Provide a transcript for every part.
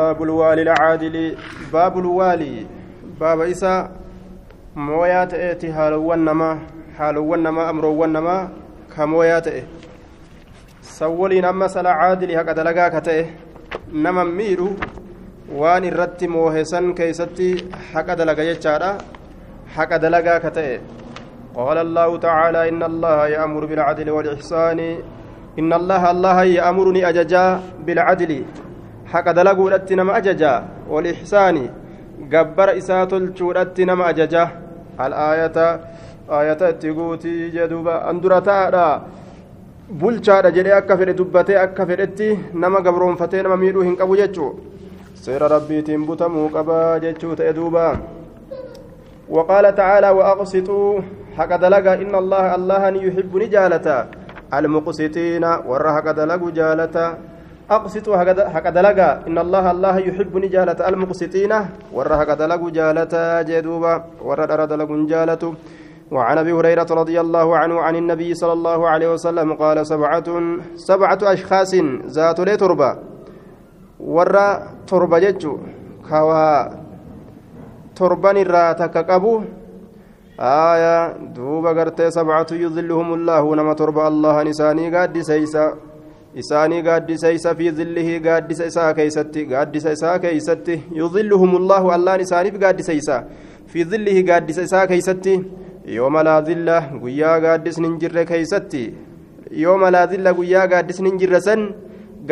باب الوالي العادل باب الوالي. باب إسا مويا تأتي حالوان نما حالوان نما أمروان نما كمويا تأتي سولين أما سلا عادل هكا دلقا كتأتي نما ميرو waan irratti moohesan keeysatti haqa dalaga jechaadha haqa dalagaa ka ta'e قال الله تعالى إن الله يأمر بالعدل والإحسان. إن الله الله يأمرني أججا بالعدل حق دلقوا نما أججا والإحسان جبر إسات الشورة نما أججا الآية آية تقوتي جدوبا أندرتا bulchaadha jedhee akka fedhe dubbatee akka fedhetti nama gabroonfatee nama miidhuu hin qabu jechuu. Seera rabbiitiin butamuu qabaa jechuu ta'e duuba. وقال تعالى وأقسطوا حق دلقا إن الله الله يحب نجالة المقسطين ور حق دلق جالة أقسطوا حق دلقا إن الله الله يحب نجالة المقسطين. ور حق دلق جالة جدوبا ور دلق جالة. وعن أبي هريرة رضي الله عنه عن النبي صلى الله عليه وسلم قال سبعه سبعة أشخاص ذات لي تربة. ورا تربة جچو كوا تربان الراتك قبو. آية دوبا غرتي سبعة يظلهم الله نما تربة الله نساني قاد سيسا. isaanii gaaddisa isa fi zillihii gaaddisa isaa keeysatti gaaddisa isaa keeysatti yudilluhum allaahu allaan isaaniif gaaddisa isaa fi zillihii gaaddisa isaa keeysatti yoo laa zilla guyyaa gaaddisni hin jirre keeysatti yooma laa guyyaa gaaddisni hin jirre san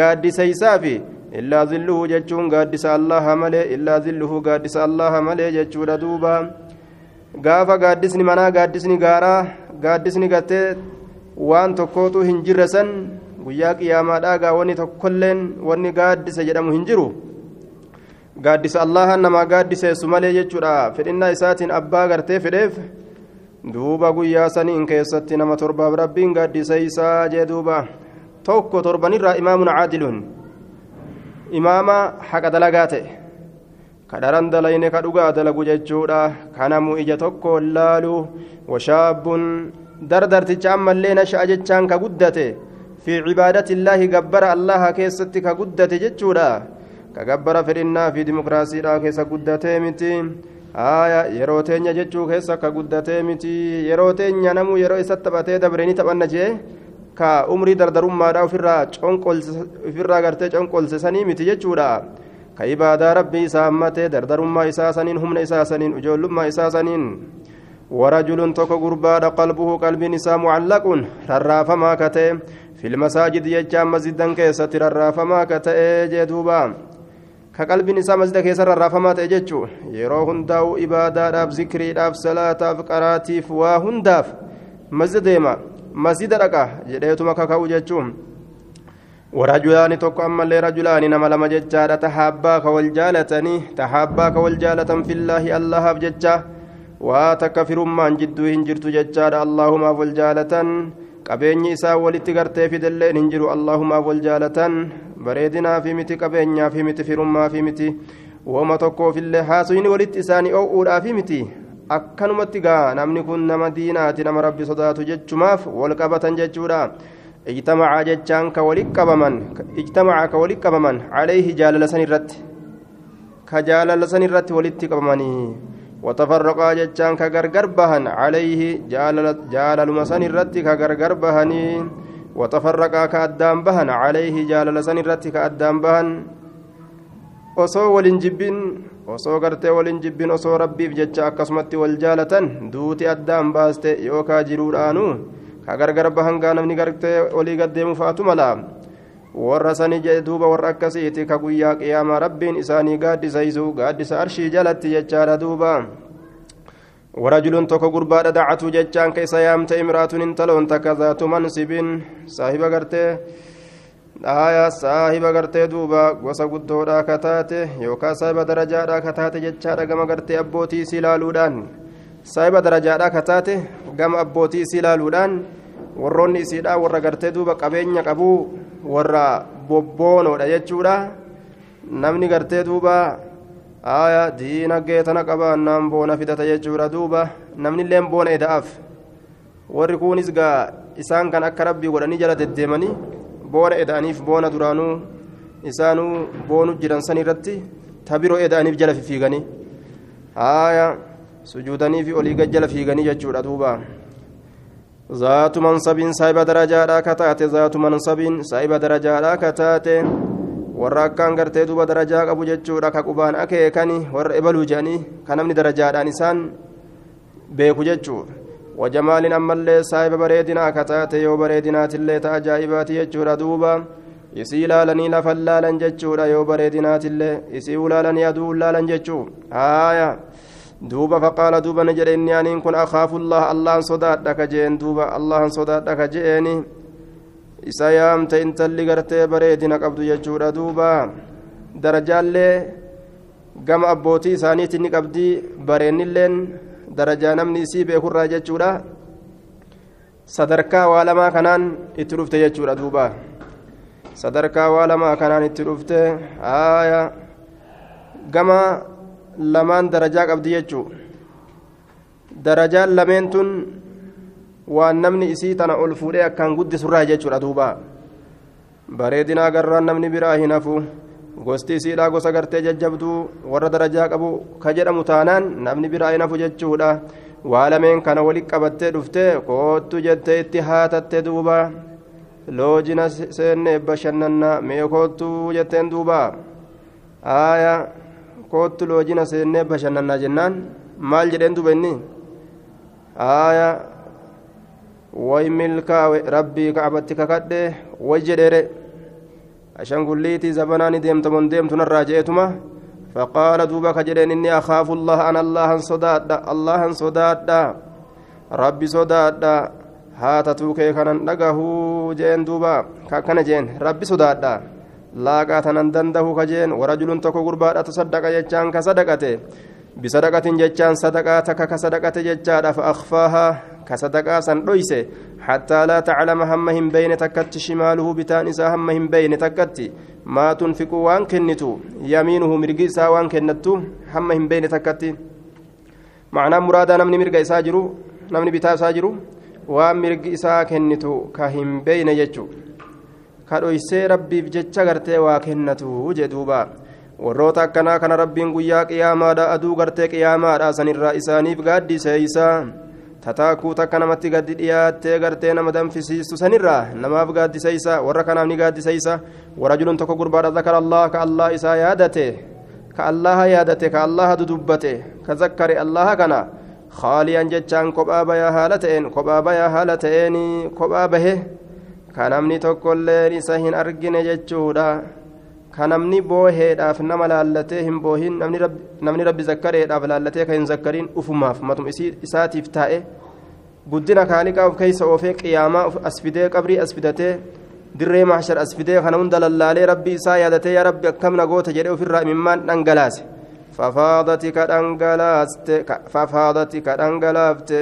gaaddisa isaa fi illaa zilluhu jechuun gaaddisa allaha malee illaa zilluhu gaaddisa allaha malee jechuudha duuba. Gaafa gaaddisni manaa gaaddisni gaaraa gaaddisni gartee waan tokkootu hin jirre san guyyaa qiyaamaadhaa gaa wanni tokkolleen wanni gaaddise jedhamu hin jiru? Gaaddisa allaha namaa gaaddiseessu malee jechuudha fedhinnaa isaatiin abbaa gartee fedheef duuba guyyaa saniin keessatti nama torbaaf rabbiin gaaddiseysaa jee duuba. Tokko torbanirraa imaamun caadiluun imaama haqa dalagaa ta'e. Ka dharan dalayne ka dhugaa dalagu jechuudha kanamu ija tokko laalu. Washaabbun dardarticha ammallee nasha'a jechaan ka guddate keessatti ka guddate jechuudha ka gabbara fedhinnaa fi dimokiraasiidhaa keessa guddatee miti aya yeroo teenya jechuu keessa akka guddatee miti yeroo teenya namuu yeroo isa taphatee dabre ni taphanna jee ka umrii dardarummaadha ofirraa gartee conqolse sanii miti jechuudha ka ibaadaa rabbii isaa hammatee dardarummaa isaa saniin humna isaa saniin ijoollummaa isaa saniin ورجل تكو غربا قلبه قلب نساء معلق ررافما كته في المساجد يجام مسجدا كيست ررافما كته جدوبا ka qalbiin isaa masjida keessa rarraafamaa ta'e jechuun yeroo hundaa'u ibaadaadhaaf zikriidhaaf salaataaf qaraatiif waa hundaaf masjida deema masjida dhaqa jedheetuma kaka'u jechuun warajulaani tokko ammallee rajulaani nama lama jechaadha tahaabbaa ka wal jaalatanii tahaabbaa ka wal jaalatan fillaahi allahaaf jecha waa takka firummaan jidduu qabeenyi isaa walitti gartee fidelleen hin jiru allahumaaf wal jaalatan bareedinaa fi miti qabeenyaa fi miti firummaa fi miti wooma tokkoofillee haasuyni walitti isaanii oo'uudhaa fi miti akkanumatti gaa namni kun nama diinaati nama rabbi sodaatu jechumaaf wal qabatan jechuudha ijtamacaa jechaan ka walitti qabaman ijtamacaa ka walitti qabaman calayhi jaalala san irratti ka jaalala san irratti walitti qabamanii وتفرقا جتان كغرغر بهن عليه جالل مسن الرت كغرغر بهني وتفرقا كأدام بهن عليه جالل سن الرت كأدام بهن osoo walin jibbin osoo gartee walin jibbin osoo rabbiif jecha akkasumatti wal jaalatan duuti addaan baaste yookaa jiruudhaanu ka gargar bahangaa namni gartee olii gaddeemu faatu mala warra sani jedhe duuba warra akkasiiti ka guyyaa qiyaamaa rabbiin isaanii gaaddisaysu gaaddisa arshii jalatti jechaadha duuba ورجل تكو غربا دعته ججان كيس يامت امراه انتلون تكذات منصب صاحب غرته آية صاحب غرته دوبا. غوسا غدودا كتاته يوكا صاحب درجادا كتاته ججادا غما غرته أبوتي سلالودان صاحب درجادا كتاته غما أبوتي سلالودان warroonni isiidha warra gartee duuba qabeenya qabu warra bobboonoodha jechuudha namni gartee duuba aya diinagdee tana qabaannaan boona fidata jechuudha duuba. Namnilleen boona eda'aaf warri kunis gaa isaan kan akka rabbii godhanii jala deddeemanii boona eda'aniif boona duraanuu isaanuu boonu jiran san irratti tabiroo eda'aniif jala fiiganii haaya sujuudanii fi olii gad jala fiiganii jechuudha duuba. Zaatu mansabiin saahiba darajaadhaa kataate zaatu mansabiin saahiba darajaadhaa kataate warra akkaan gartee duuba darajaa qabu jechuudha ka qubaan akeekani warra ebaluu jedhanii ka namni darajaadhaan isaan beeku jechuudha. Wajamaalin ammallee saahiba bareedinaa kataate yoo bareedinaatillee ta ajaa'ibaati jechuudha duuba. Isii ilaalanii lafan laalan jechuudha yoo bareedinaatillee isii ulaalanii aduu laalan jechuu haaya! Duuba faqaala duuba ni jedhe inni aniin kun akaafu allah allahan sodaadha ka jeen duuba allahan sodaadha ka jeeni isa yaamte intalli gartee bareedina qabdu jechuudha duuba. Darajaallee gama abbootii isaaniitti ni qabdii bareennilleen darajaa namni isii beekurraa jechuudha. Sadarkaa waa lamaa kanaan itti dhufte jechuudha duuba. Sadarkaa waa lamaa kanaan itti dhufte haaya. Gama lamaan darajaa qabdi jechuu. Darajaan lameen tun waan namni isii tana ol fuudhee akkaan guddisurraa jechuudha duuba bareedina agarraan namni biraa hin hafu gosti isiidhaa gosa gartee jajjabduu warra darajaa qabu ka jedhamu taanaan namni biraa hin hafu jechuudha waa lameen kana walitti qabattee dhuftee koottu jettee itti haatatte duuba loojina seenne bashannannaa mee koottu jetteen duuba aayaa koottu loojina seennee bashannannaa jennaan maal jedheen duuba inni aayaa way milkaawe rabbii ka'abatti kakadhe way jedheere ashangulliitii zabanaani deemtamon deemtunarraa je'etuma. فقال دوبا كجدين إني أخاف الله أنا الله صداد الله صداد ربي صداد هاتتو كي كان نغه جين دوبا كان جين ربي صداد لاقا تنان دنده كجين ورجل تكو غربا تصدق يجان كصدقته بصدقة ججان صدقة تك كصدقة ججان فأخفاها كصدقة سن دويسه حتى لا تعلم همهم بين تكت شماله بتان إسا همهم بين تكت ما تنفق وان كنتو يمينه مرقي إسا وان كنتو همهم بين تكت معنى مرادا نمني مرقى إسا جرو نمني بتا إسا جرو وان مرقي إسا كنتو كهم بين يجو kadhoysee rabbiif jecha gartee waa kennatu jedhuuba warroota akkanaa kana rabbiin guyyaa qiyaamaadha aduu gartee qiyaamaadha sanirraa isaaniif gaaddiseeysaa tataakuu takka namatti gaddi dhiyaattee gartee nama danfisiistu sanirraa namaaf gaaddiseysa warra kanaaf ni gaaddiseysa warajulun tokko gurbaadha zakara allah ka allah isaa yaadate ka allaha yaadate ka allaha dudubbate ka zakkare allaha kana bayaa haala ta'een kophaa bayaa haala ta'een kophaa bahe ka namni tokkolleen isa hin argine jechuudha ka namni booheedhaaf nama laallatee hin boohin namni rabbi zakkareedhaaf laallatee ka hin zakkariin ufumaaf matum isaatiif taa'e guddina kaaliqaa of keeysa oofee qiyaamaa as fidee qabrii as fidatee dirree mahshar as fidee kana hunda lallaalee rabbi isaa yaadatee yaa rabbi akkamna goota jedhee ofirraa imimmaan dhangalaase fafaadati ka dhangalaafte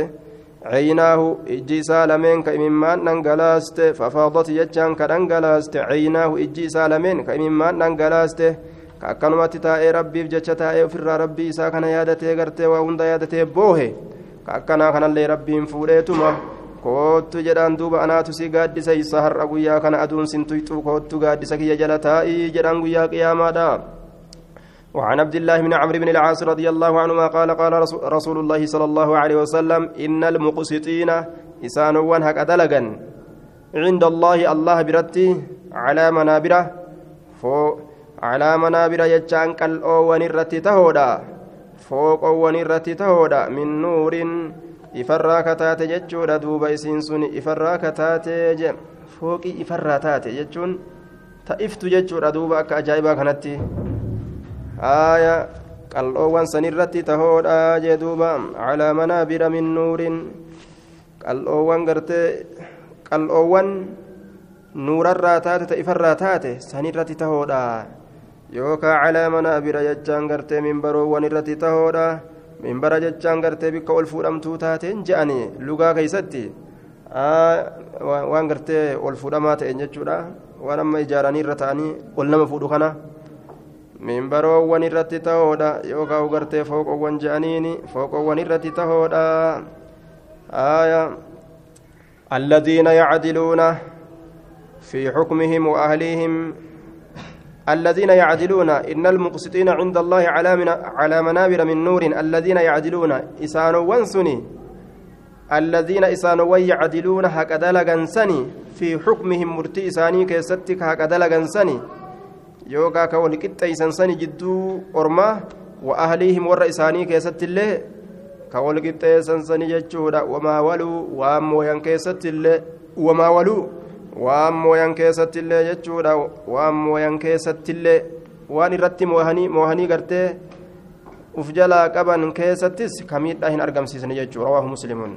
عيناه إجي سالمين كإممان ننقلاست ففاضت يجان كننقلاست عيناه إجي سالمين كإممان ننقلاست كأكنمت تائي ربي بجتش تائي وفر ربي إسا كان يادتي غرتي وهند يادتي بوه كأكنا كان اللي ربي فوليتما kootu jedhaan duuba anaatu si gaaddisaysa har'a guyyaa kana aduun sintuyxuu kootu gaaddisa kiyya jala taa'ii jedhaan guyyaa qiyaamaadha وعن عبد الله بن عمرو بن العاص رضي الله عنهما قال قال رسول الله صلى الله عليه وسلم إن المقسطين إسانوان هك أدلقا عند الله الله برتي على منابره فو على منابر يجان كالأوان الرتي تهودا. فوق أوان الرتي تهودا. من نور إفرا كتاتي جتشودا دوبا إسين إفرا كتاتي فوق إفرا تاتي جتشون تئفت جتشودا دوبا أكا أجايبا كانتي آية qal'oowwan sanirratti tahoodha jee duuba calaa manaabira min nuurin qal'oowwan gartee qal'oowwan nuurarraa taate ta ifarraa taate sanirratti tahoodha yookaa calaa manaabira jechaan gartee minbaroowwan irratti tahoodha minbara jechaan gartee bikka ol fuudhamtuu taateen je'ani lugaa keeysatti waan gartee ol fuudhamaa ta'en jechuudha waan amma ijaaranii irra ta'anii ol nama fuudhu kana minbaroowwan irratti tahoodha yookaan gartee fooqowwan je'aniini fooqowwan irratti tahoodha الذين يعدلون في حكمهم وأهليهم الذين يعدلون إن المقسطين عند الله على من على منابر من نور الذين يعدلون إسان وانسني الذين إسان ويعدلون هكذا لغنسني في حكمهم مرتي إساني كيستك هكذا لغنسني يوكا كون كتيسن سني جدو أرما وأهليهم ور إساني كيست الله كون كتيسن سني جدو وما ولوا وأمو ينكيست الله وما ولوا waan mooyan keessattillee jechuudha waan mooyan keessattillee waan irratti moohanii gartee uf jalaa qaban keessattis kamiidha hin argamsiisne jechuudha rawaahu muslimuun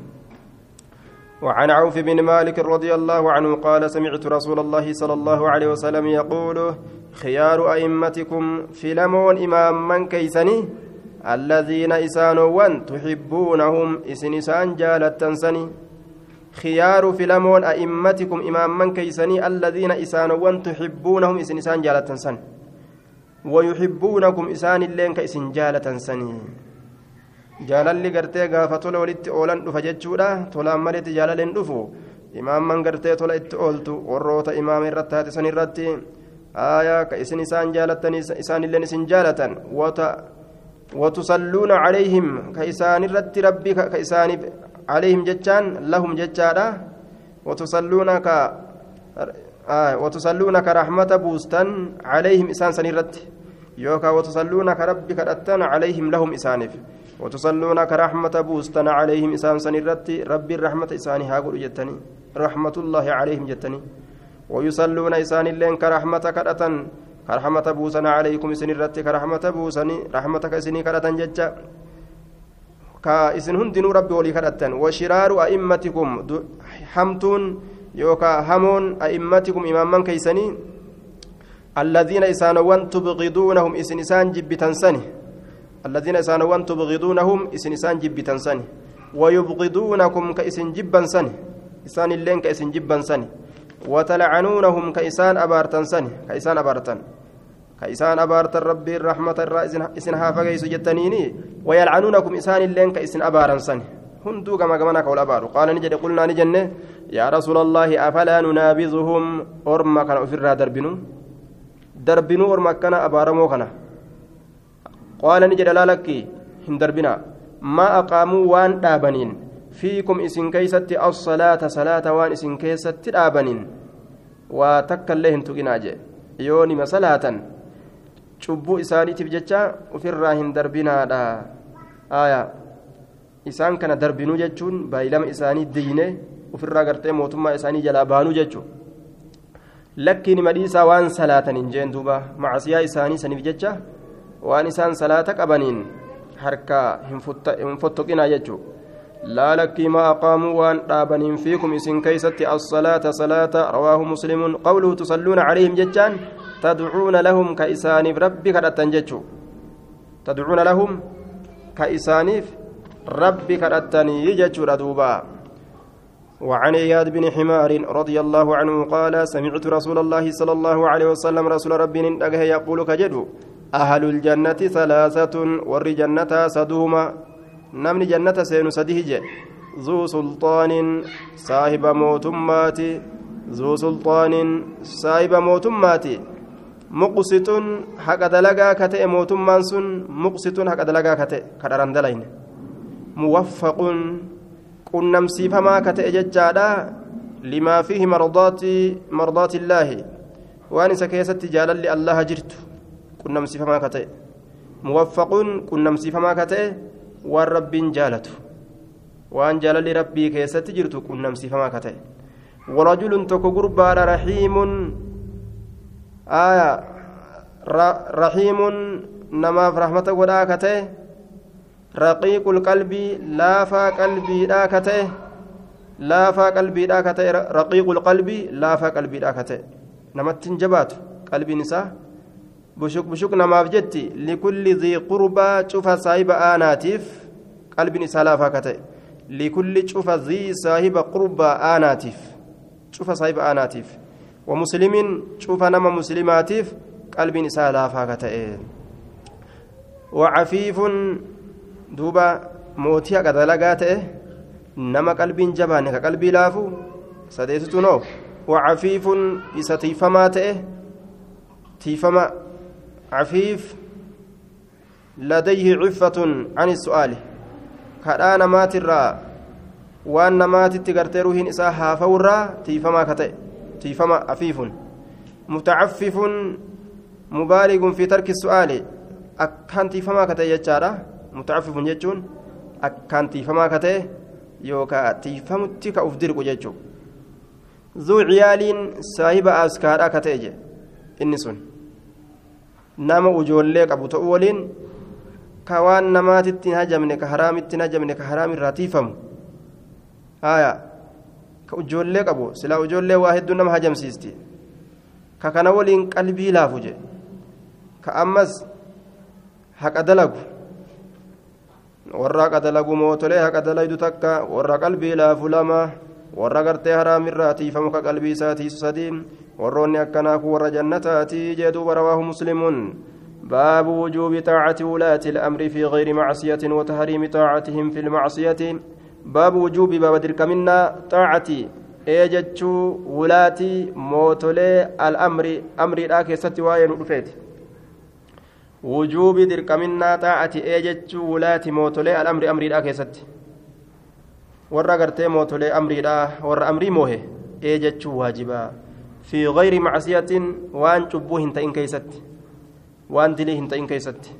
وعن عوف بن مالك رضي الله عنه قال سمعت رسول الله صلى الله عليه وسلم يقول خيار أئمتكم في لمون إمام من كيسني؟ الذين إسانوا تحبونهم إسنسان جالت تنسني خيار فيلمون أئمتكم إمام من كيسني؟ الذين إسانوان تحبونهم إسن إسان جالة سن ويحبونكم إسان اللين كإسن جالة سني jaalalli gartee gaafa tola walitti oolan dhufa jechuudha tolaan maletti jaalaleen dhufu imaamman gartee tola itti ooltu warroota imaama irratti haati san irratti ka isin isaan jaalatan isaanilleen isin jaalatan calayhim ka isaan irratti rabbi ka isaaniif عليهم جتان لهم جتادا وتصلون ك آه وتصلون كرحمة بوستان عليهم إسان سنيرت يوكا وتصلون كربك أتان عليهم لهم وتصلون كرحمة بوستان عليهم إسان سنيرت ربي الرحمة إساني هاقول جتني رحمة الله عليهم جتني. ويصلون إسان اللين كرحمة كرأتان كرحمة بوسنا عليكم سنيرت كرحمة بوسني رحمتك سني كرأتان جتا ka isin hundinuu rabbi walii kadhattan washiraaru a'immatikum hamtuun yookaa hamoon a'immatikum imaamman keeysanii الذين إسانوان تبغضونهم إسن إسان جبتنسني الذين إسانوان تبغضونهم إسن إسان جبتنسني ويبغضونكم كإسن جبنسني إسان اللين كإسن جبنسني وتلعنونهم كإسان أبارتنسني كإسان أبارتن ka isaan abaartan rabbiin rahmata irraa isin haa fageysu jettaniini wayalcanuunakum isaan illeen ka isin abaaran san hunduu gama gamana ka wal abaaru qaala ni jedhe qulnaa ni jenne yaa rasuula allaahi afalaa nunaabizuhum orma kana ofirraa qaala ni jedhe laalakki hin darbina maa aqaamuu waan dhaabaniin. Fiikum isin keeysatti assalaata salaata waan isin keessatti dhaabaniin waa takka illee hin tuqinaa jee. Yoo nima salaatan cubbuu isaaniitiif jecha ofirraa hin darbinaadha. Aayaa isaan kana darbinuu jechuun baay'ilama isaanii diine ofirraa gartee mootummaa isaanii jalaa baanuu jechuun lakkiin madhiisaa waan salaatan hin jeen duuba. Macasiyaa isaanii saniif jecha waan isaan salaata qabaniin harka hin fottoqinaa jechuun لا لكي ما أقاموا وأن آبنين فيكم إسن كيست الصلاة صلاة رواه مسلم قوله تصلون عليهم ججان تدعون لهم كإسانيف ربي كرتن ججو تدعون لهم كإسانيف ربي كرتن يججو ردوبا وعن اياد بن حمار رضي الله عنه قال سمعت رسول الله صلى الله عليه وسلم رسول ربي يقول كجدو أهل الجنة ثلاثة ور جنة سدوما sadihi je zuu sulxaanin saahiba mootummaati zuu sulxaanin saahiba mootummaati muqsituun haqa dalagaa ka ta'e mootummaan sun muqsituun haqa dalagaa ka ta'e ka dharan dalayne muwaffaquun qunnamsiifamaa ka ta'e jechaadha limaa fiihi mardaati illaahi waan isa keessatti jaalalli allaha jirtu qunnamsiifamaa ka ta'e muwaffaquun qunnamsiifamaa ka ta'e waan rabbiin jaalatu waan jaalalli rabbii keessatti jirtu qunnamsiifamaa ka ta'e warajulun tokko gurbaadha rahiimun rahiimun namaaf rahmata godhaa ka ta'e raqiiqul qalbii laafaa qalbiidhaa ka ta'e laafaa qalbiidhaa ka ta'e raqiiqul qalbii laafaa qalbiidhaa ka ta'e namatti hin jabaatu qalbiin isaa bushuk bushuk namaaf jetti likulli dhii qurbaa cufa saahiba aanaatiif qalbiin isaa laafaa ka ta'e likulli cufa dhii saahiba qurbaa aanaatiif cufa saahiba aanaatiif qalbiin isaa laafaa ka ta'e wacafiifun duuba mootii haqa dalagaa ta'e nama qalbiin jabaanne ka qalbii laafu sadeetitu noo wacafiifun isa tiifamaa ta'e تيفما عفيف لديه عفة عن السؤال. كأنا مات الرا وأن مات تقرتيروهن إساء هافورا تيفما كتئ تيفما عفيف. متعفف مبالغ في ترك السؤال. أكان تيفما كتئ يجارة متعفف يجون. أكان تيفما كتئ يوكا تيفمتي كأف درق يجو ذو عيال صاحب أسكارا كتئ إني nama ujoollee qabu ta'uu waliin ka waan namaatitti hajamne ka haraamitti hajamne ka haraam irraa tiifamu. Haya ka ujoollee qabu silaa ujoollee waa hedduu nama hajamsiisti. Ka kana waliin qalbii laafu jedhe ka ammas haqa dalagu. Warra haqa dalagu mootolee haqa dalaydu takka warra qalbii laafu lama warra gartee haraamirraa tiifamu ka qalbii isaa tiisu sadii warroonni akkanaa kun warra jannataati jee duuba rawaahu muslimuun باب وجوب طاعة ولاة الأمر في غير معصية وتحريم طاعتهم في المعصية باب وجوب باب دركمنا طاعتي eejechuu wulaatii mootolee al'amri amriidhaa keessatti waa'ee nu dhufeeti wujuubi dirqaminnaa xaa'ati eejechuu wulaati mootolee al'amri amriidhaa keessatti warra gartee mootolee amriidhaa warra amrii moohe eejechuu waajibaa fi gayri macsiyatin waan cubbuu hin ta'in keeysatti waan dilii hin ta'in keeysatti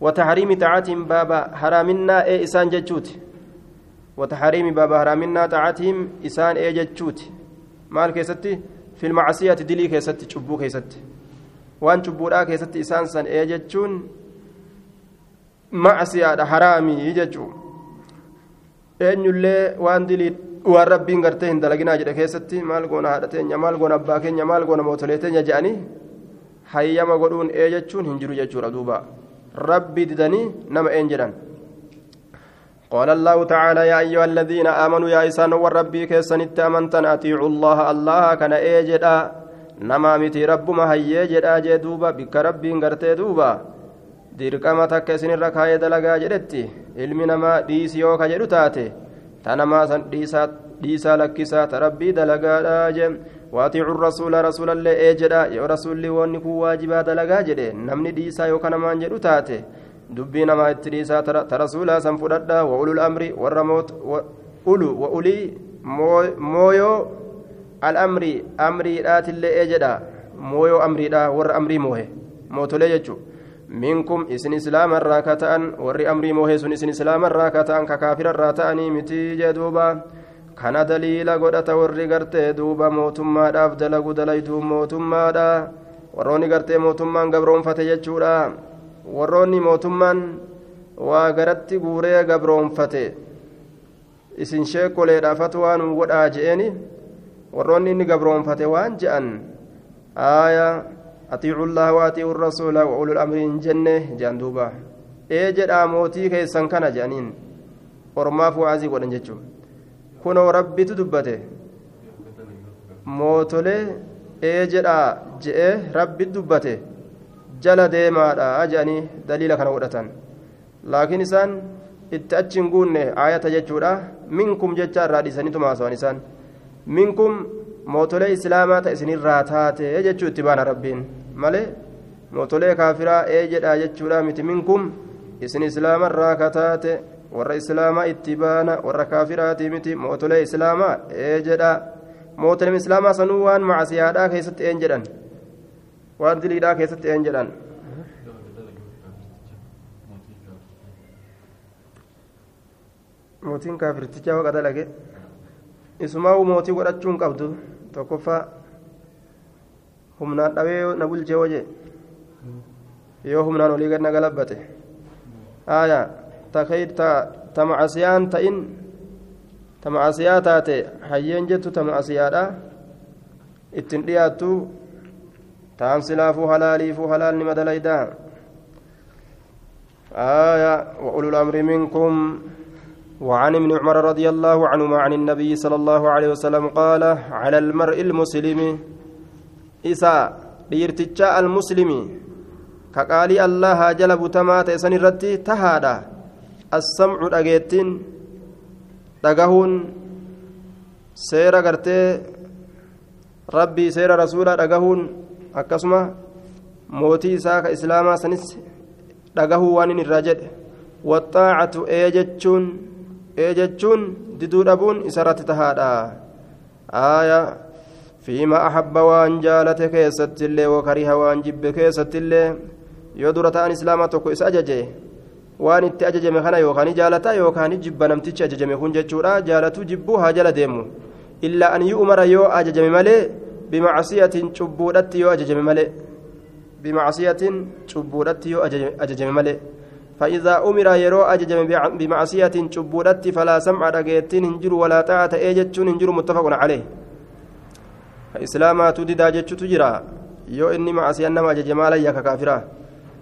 وتحريم طاعتهم بابا حرامنا إيه إسان جتشوت. وتحريم بابا حرامنا طاعتهم إسان إيه جتشوت. مال كيستي في المعصية دلي كيستي شبو كيستي وان شبورا كيستي إسان سن إيه جتشون. معصية حرامي يجتشو eenyullee waan dilii waan rabbiin gartee hin dalaginaa jedhe keessatti maal goona haadha teenya maal goona abbaa keenya maal goona mootolee teenya jedhanii hayyama godhuun ee jechuun hin jiru jechuudha duuba rabbi didanii nama een jedhan قال الله تعالى يا أيها الذين آمنوا يا إسان والربي كيسنت أمنتن أطيعوا الله الله كان إيجدا نما متي رب ما هي جدا جدوبا بك ربي غرتي دوبا dirqama takka isinirra kaayee dalagaa jedhetti ilmi namaa dhiisi yoo ka jedhu taate ta namaa san dhiisaa lakkisaa ta rabbii dalagaadha jee waatiicu rasuula rasuulallee ee jedha. Yoo rasuulli wanni kun waajibaa dalagaa jedhe namni dhiisaa yoo kanamaan jedhu taate dubbii namaa itti dhiisaa ta rasuulaa san fudhadha. Wa ulul amri warra ulu wa ulii mooyoo al'amri amriidhaatillee ee jedha. Mooyoo amriidha warra amrii moohe. Mootolee jechuudha minkum isin islaama irraa ka ta'an warri amrii moohee sun isin islaama irraa ka ta'an ka kaafira irraa ta'anii mitii jee duuba. Kana daliila godhata warri gartee duuba mootummaadhaaf dalagu dalaytuu mootummaadha. Warroonni gartee mootummaan gabroonfate jechuudha. Warroonni mootummaan waa garatti guuree gabroonfate. Isin sheekoleedhaafatu waan uu godhaa je'eeni. Warroonni inni gabroonfate waan je'an. Aayaa أطيعوا الله وأطيعوا الرسول وأولو الأمر جنة جندوبا إيه جدا موتي كيسان كان جانين ormaaf waazii godhan jechuun kunoo rabbitu dubbate mootolee ee jedhaa je'ee rabbi dubbate jala deemaadha jedhanii daliila kana godhatan laakiin isaan itti achi hin guunne aayata jechuudha minkum jecha irraa dhiisaniitu maasawan isaan minkum mootolee islaamaa ta isinirraa taate jechuu itti baana rabbiin malee mootolee kaafiraa ee jedhaa jechuudha miti minkum isin islaamarraa ka taate warra islaamaa itti baana warra kaafiraatii miti mootolee islaamaa ee jedhaa mootoleen islaamaa sanuu waan macasiyaadhaa keessatti een jedhan waan diliidhaa keessatti een jedhan mootiin kaafirtichaa waqa dalage isumaa mootii godhachuun qabdu tokkoffaa humnaan dhabee na bulchee waje yoo humnaan olii gad na galabbate aya ta macasiyaan ta'in ta macasiyaa taate hayyeen jettu ta macasiyaadha ittin dhiyaattu taan silaafuu halaaliifuu halaalni madalaydaa aya wa ulul minkum وعن ابن عمر رضي الله عنهما عن النبي صلى الله عليه وسلم قال على المرء المسلم إساء butamaa ta'e san irratti tahaadha assamcu dhageettiin dhagahuun seera gartee rabbii seera rasuulaa dhagahuun akkasuma mootii isaa ka islaamaa sanis dhagahuu waan in irraa jedhe waxaacatu ee jechuun ee jechuun diduu dhabuun isarratti tahaadha aaya fiima ahabba waan jaalate keessattillee wakariha waan jibbe keessattillee yoo dura ta'an islaamaa tokko isa ajaje waan itti ajajame kana yookaan jaalataa yookaan jibba namtichi ajajame kun jechuudha jaalatuu jibbuu haa jala deemu illaa an yu'mara yoo ajajame malee bimacsiyatin cubbuudhatti yoo ajajame malee bimacsiyatin cubbuudhatti yoo ajajame malee فإذا أمر يرو أججم بمعصية شبودت فلا سمع رجيتين هنجر ولا طاعة أجتون هنجر متفق عليه إسلاما تددا جتشو تجرا يو إني معصية نما أججم علي ككافرة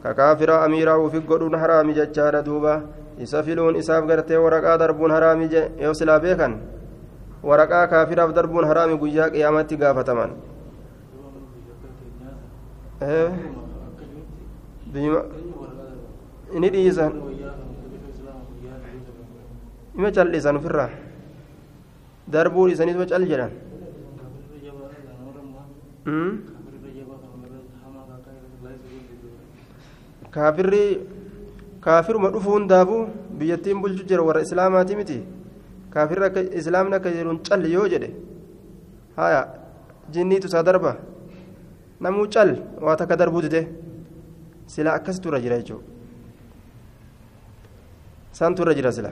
ككافرة أميرا وفي قرون حرامي جتشارة دوبا إسافلون إساف قرتي ورقا دربون حرامي يو سلا بيكن ورقا كافرة دربون حرامي قياك قيامتي قافتمان إيه بما inni dhiisan ima cal'isan ofirraa darbuun isaaniituma cal jedhan kaafirri kaafiruma dhufu hundaafuu biyyattiin bulchu jira warra islaamaati miti kaafirri akka islaamni akka jedhuun calli yoo jedhe haya jinniitu isaa darba namuu cal waa takka darbuu dide silaa akkasitu irra jira jechuudha santu irra jira sila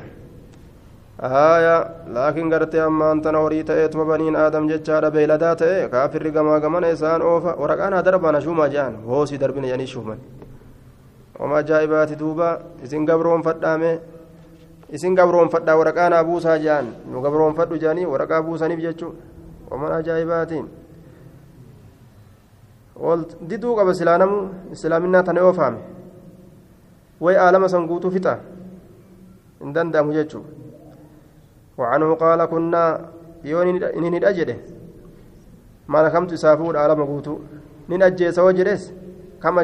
haaya laakiin gartee ammaan tana horii ta'eetuma baniin aadam jechaadha beeyladaa ta'e kaafirri gamaa gamana isaan oofa waraqaan haa darbaan ashuumaa jedhan hoosii darbina jedhanii shuuman oma ajaa'ibaati duuba isin gabroonfadhaame isin gabroonfadhaa waraqaan haa buusaa jedhan nu gabroonfadhu jedhanii waraqaa buusaniif jechuu oman ajaa'ibaati diduu qaba silaa namu islaaminaa tana oofaame way aalama san guutuu fixa hin danda'amu jechuudha wacanuu qaala kunnaa yoo nin hidha jedhe mana kamtu isaa fuudha alama guutuu nin ajjeesa hoo jedhes kam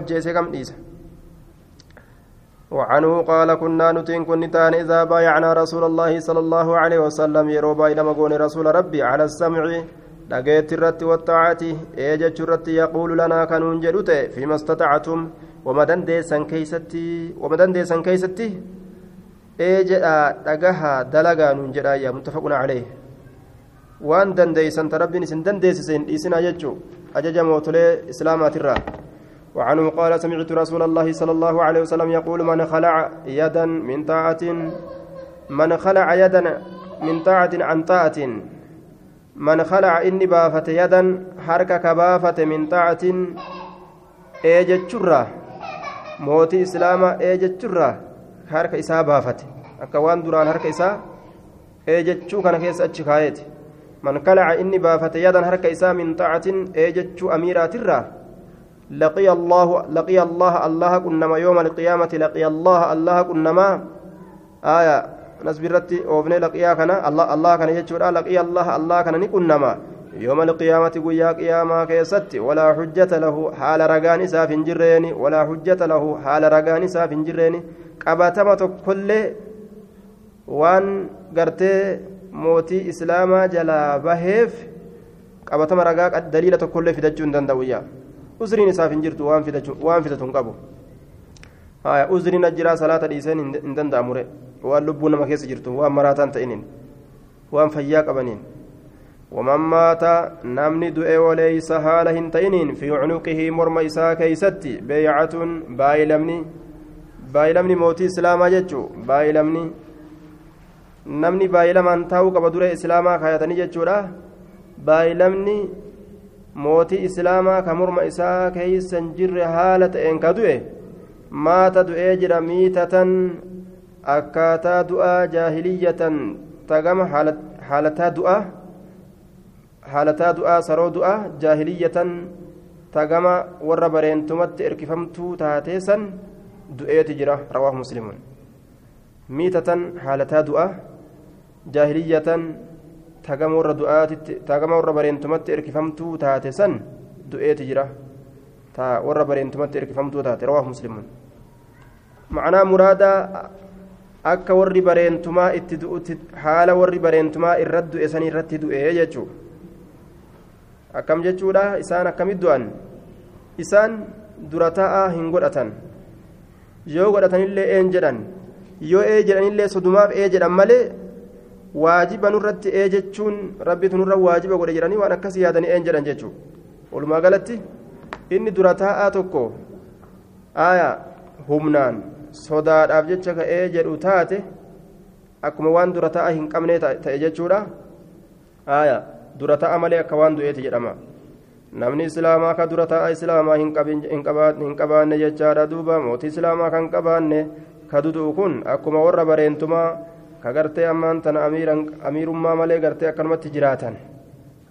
وعنه قال كنا نتين كن تان إذا بايعنا رسول الله صلى الله عليه وسلم. يرو باي لما رسول ربي على السمع. لقيت الرت والطاعة. إيجت الرت يقول لنا كانون جلوت فيما استطعتم. ومدن ديسان كيستي ومدن ديسان كيستي. Ee jedhaa dhagahaa dalagaa nuun jedhaayyaa muttafaquna calee waan dandeeysan ta rabbiin isin dandeessise hin dhiisinaa jechuu ajaja mootolee islaamaatirraa وعنه قال سمعت رسول الله صلى الله عليه وسلم يقول من خلع يدا من طاعة من خلع يدا من طاعة عن طاعة من خلع إني بافت يدا حركة كبافة من طاعة إيجت شرة موتي إسلاما إيجت شرة harka isaa baafate akka waan duraan harka isaa eejechuu kana keessa achi kaayeeti man kalaca inni baafate yadan harka isaa min xaacatin eejechuu amiiraatirraa laqiya allahu laqiya allaha allaha qunnama yooma alqiyaamati laqiya allaha allaha qunnamaa aya nasbirratti oofnee laqiyaa kana allaha kana jechuudha laqiya allaha allaha kana ni qunnama يوم القيامة قيا قياما كيست ولا حجة له حال رقان إساف جرين ولا حجة له حال رقان إساف جرين qabatama tokkollee waan gartee mootii islaamaa jalaa baheef qabatama ragaa daliila tokkollee fidachuu hin danda'u yaa uzriin isaaf hin jirtu waan fidatu hin qabu uzriin ajjiraa salaata dhiiseen hin danda'amure waan lubbuu nama keessa jirtu waan maraataan ta'iniin waan fayyaa qabaniin ومن مات نمني دؤي وليس حال هنتينين في عنقه مرمى إساء كيستي بيعة بايلمني baayilamni mootii islaamaa jechuu baayilamni namni baayilamaan taa'uu qaba dure islaamaa kaayatanii jechuudha baayilamni mootii islaamaa ka morma isaa keeysan jirre haala ta'een ka du'e maata du'ee jira miitatan akkaataa du'aa jaahiliyyatan tagama haalataa du'aa haalataa du'aa saroo du'aa jaahiliyyatan tagama warra bareentumatti erkifamtuu taateesan du'eeti jira rawaahu muslimuun miitatan haalataa du'a jaahiliyyatan tagama warra du'aatitti tagama warra bareentumatti erkifamtuu taate san du'eeti jira ta warra bareentumatti erkifamtuu taate rawaahu muslimuun ma'anaa muraadaa akka warri bareentumaa itti du'utti haala warri bareentumaa irratti du'e san irratti du'e jechuu akkam jechuudha isaan akkamit du'an isaan dura taa'aa hin godhatan yoo godhatanillee een jedhan yoo ee jedhanillee sodumaaf ee jedhan malee waajiba nurratti ee jechuun rabbitu nurra waajiba godhe jedhanii waan akkasii yaadanii een jedhan jechuudha walumaa galatti inni dura taa'aa tokko aayaa humnaan sodaadhaaf jecha ka'ee jedhu taate akkuma waan dura ta'a hin qabne ta'e jechuudha aayaa dura ta'a malee akka waan du'eeti jedhama. Namni islaamaa ka dura ta'a islaamaa hin qabaanne jechaadha duuba mootii islaamaa kan qabaanne ka dudu'u kun akkuma warra bareentumaa ka gartee ammaan tana amiirummaa malee gartee akkanumatti jiraatan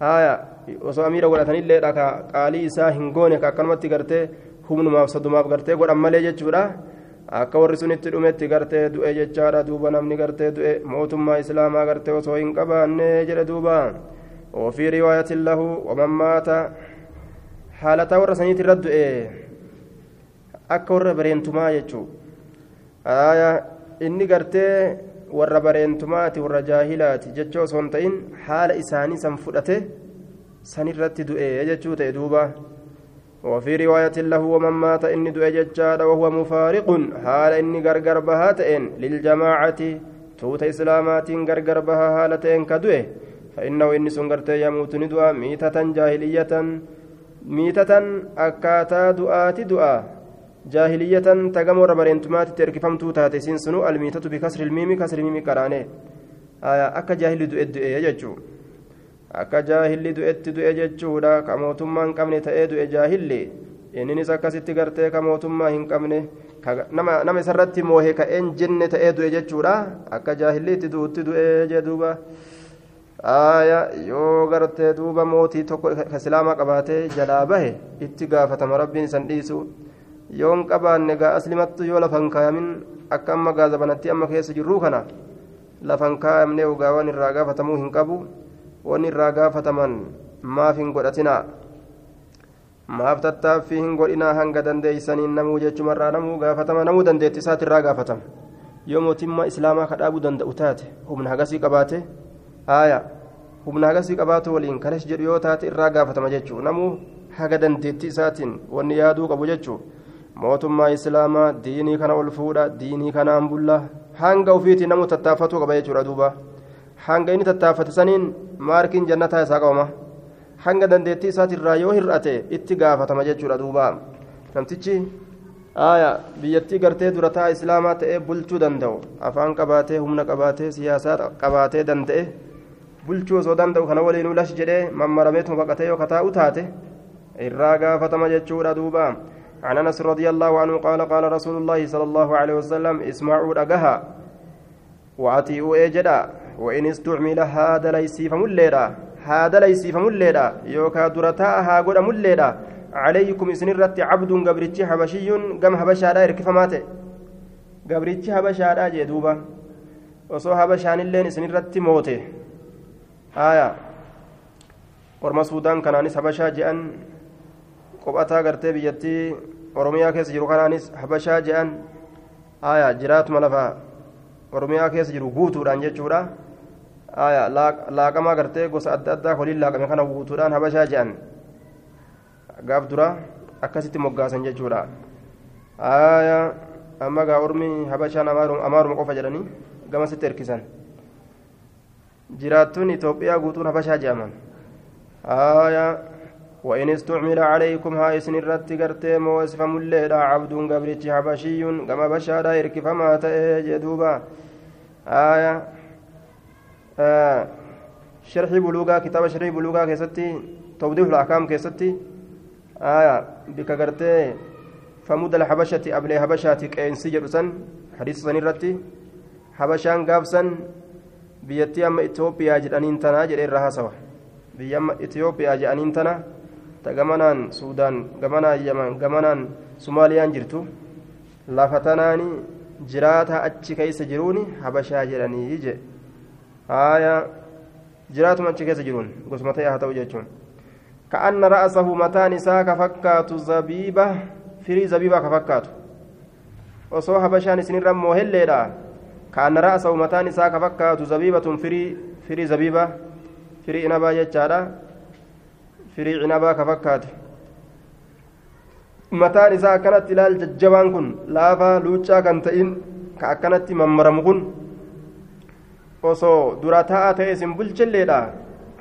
haaya osoo amiira godhatanillee ka qaalii isaa hin goone ka akkanumatti gartee humnumaaf sodumaaf gartee godhan malee jechuudha akka warri sunitti dhumetti gartee du'e jechaadha duuba namni gartee du'e mootummaa islaamaa gartee osoo hin qabaanne jedhe duuba وفي رواية له ومن مات حالة ورا سنيت الرد akka warra bareentumaa jechuun inni gartee warra bareentumaati warra jaahilaati jechoo osoo hin ta'in haala isaanii san fudhate sanirratti du'e jechuu ta'e duuba وفي رواية له ومن مات إني دعي ججاد وهو مفارق حال إني غرغر بها تئن للجماعة توت إسلامات غرغر بها حالتين كدوه فإنه إني سنغرت يموت ندعى ميتة جاهلية ميتة أكاتا دعاة دعاء جاهلية تقام ربرينتمات تركفمتو تاتي سنسنو الميتة بكسر الميم كسر الميم كراني آية أكا جاهل دعاء دعاء يجو akka jaahilli du'etti du'e jechuudha ka mootummaa hin qabne ta'ee du'e jaahilli inninis akkasitti gartee ka mootummaa hin qabne nama isarratti moohe ka'een jenne ta'ee du'e jechuudha akka jaahilliitti du'utti du'e jee duuba aaya yoo gartee duuba mootii tokko ka islaamaa qabaatee jalaa bahe itti gaafatama rabbiin isan dhiisu. Yoo hin qabaanne gaa aslimattu yoo lafan kaayamin akka amma gaazabanatti amma keessa jirruu kana lafan kaayamne ugaa waan irraa gaafatamuu hin qabu waan irraa gaafataman maaf hin godhatinaa. Maaf tattaaffii hin godhinaa hanga dandeeysaniin namuu jechumarraa namuu gaafatama namuu dandeetti isaati irraa gaafatama yoo mootummaa islaamaa kadhaabuu danda'u taate humna hagasii qabaate haaya humna hagasii qabaatu waliin kanas jedhu yoo taate irraa gaafatama jechuu namuu haga dandeetti isaatiin wanni yaaduu qabu jechuu mootummaa islaamaa diinii kana ol fuudha diinii kanaan bulla hanga ufiitiin namuu tattaaffatuu qaba jechuudha duuba. Hanga inni tattaaffate saniin maarkiin jannataa isaa qabama hanga dandeettii isaatirraa yoo hir'ate itti gaafatama jechuudha duuba. Namtichi aayaa biyyattii gartee dura ta'a islaamaa ta'ee bulchuu danda'u afaan qabaatee humna qabaatee siyaasaa qabaatee danda'e bulchuu osoo danda'u kana waliinuu lash jedhee mammarameetuma baqatee yoo kataa'u taate irraa gaafatama jechuudha duuba. عن انس رضي الله عنه قال قال رسول الله صلى الله عليه وسلم اسمعوا دغها واتيوا اجدا وان استعمل هذا ليس فمليدا هذا ليس فمليدا يوكا درتا ها غدا مليدا عليكم اسنرت عبد غبرتي حبشي غم حبشادا ركفماته غبرتي حبشادا جدوبا osoo habashaanilleen isinirratti moote. Haya orma suudaan kanaanis habashaa je'an qophataa gartee biyyattii oromiyaa keessa jiru kanaanis habashaa je'an haya jiraatuma lafaa oromiyaa keessa jiru guutuudhaan jechuudha haya laaqamaa gartee gosa adda addaa waliin laaqame kana guutuudhaan habashaa je'an gaaf dura akkasitti moggaasan jechuudha haya amma gaa ormi habashaan amaaruma qofa jedhanii gamasitti erkisan jiraattuun itoophiyaa guutuun habashaa je'aman haya وإن استعمل عليكم هاي سن الرت قرتي موسف مليدا عبد قبرتش حبشي كما بشارة إرك فما تأجدوبا آية آه شرح بلوغا كتاب شرح بلوغا كيستي توضيح الأحكام كيستي آية بك قرتي فمد الحبشة أبلي حبشة كأن سجر حديث سن حبشان قابسن بيتي أما إثيوبيا جرانين تنا جرين رهاسوا biyya itiyoophiyaa jedhaniin tana ta gamanaan suudaan gamanaan yaman gamanaan sumaaliyaan jirtu lafa tanaani jiraata achi keessa jiruun habashaa jedhanii je haaya jiraatuma achi keessa jiruun gosuma ta'e haa ta'u jechuun ka'anna ra'asahu mataan isaa ka fakkaatu zabiiba firii zabiibaa ka fakkaatu osoo habashaan isinirra moohelleedha ka'anna ka fakkaatu zabiibatun firii firii zabiibaa firii cinabaa jechaadha firii cinabaa ka fakkaate mataan isaa akkanatti ilaal jajjabaan kun laafaa luuccaa kan ta'in ka akkanatti mammaramu kun osoo dura taa'aa ta'e isin bulchilleedha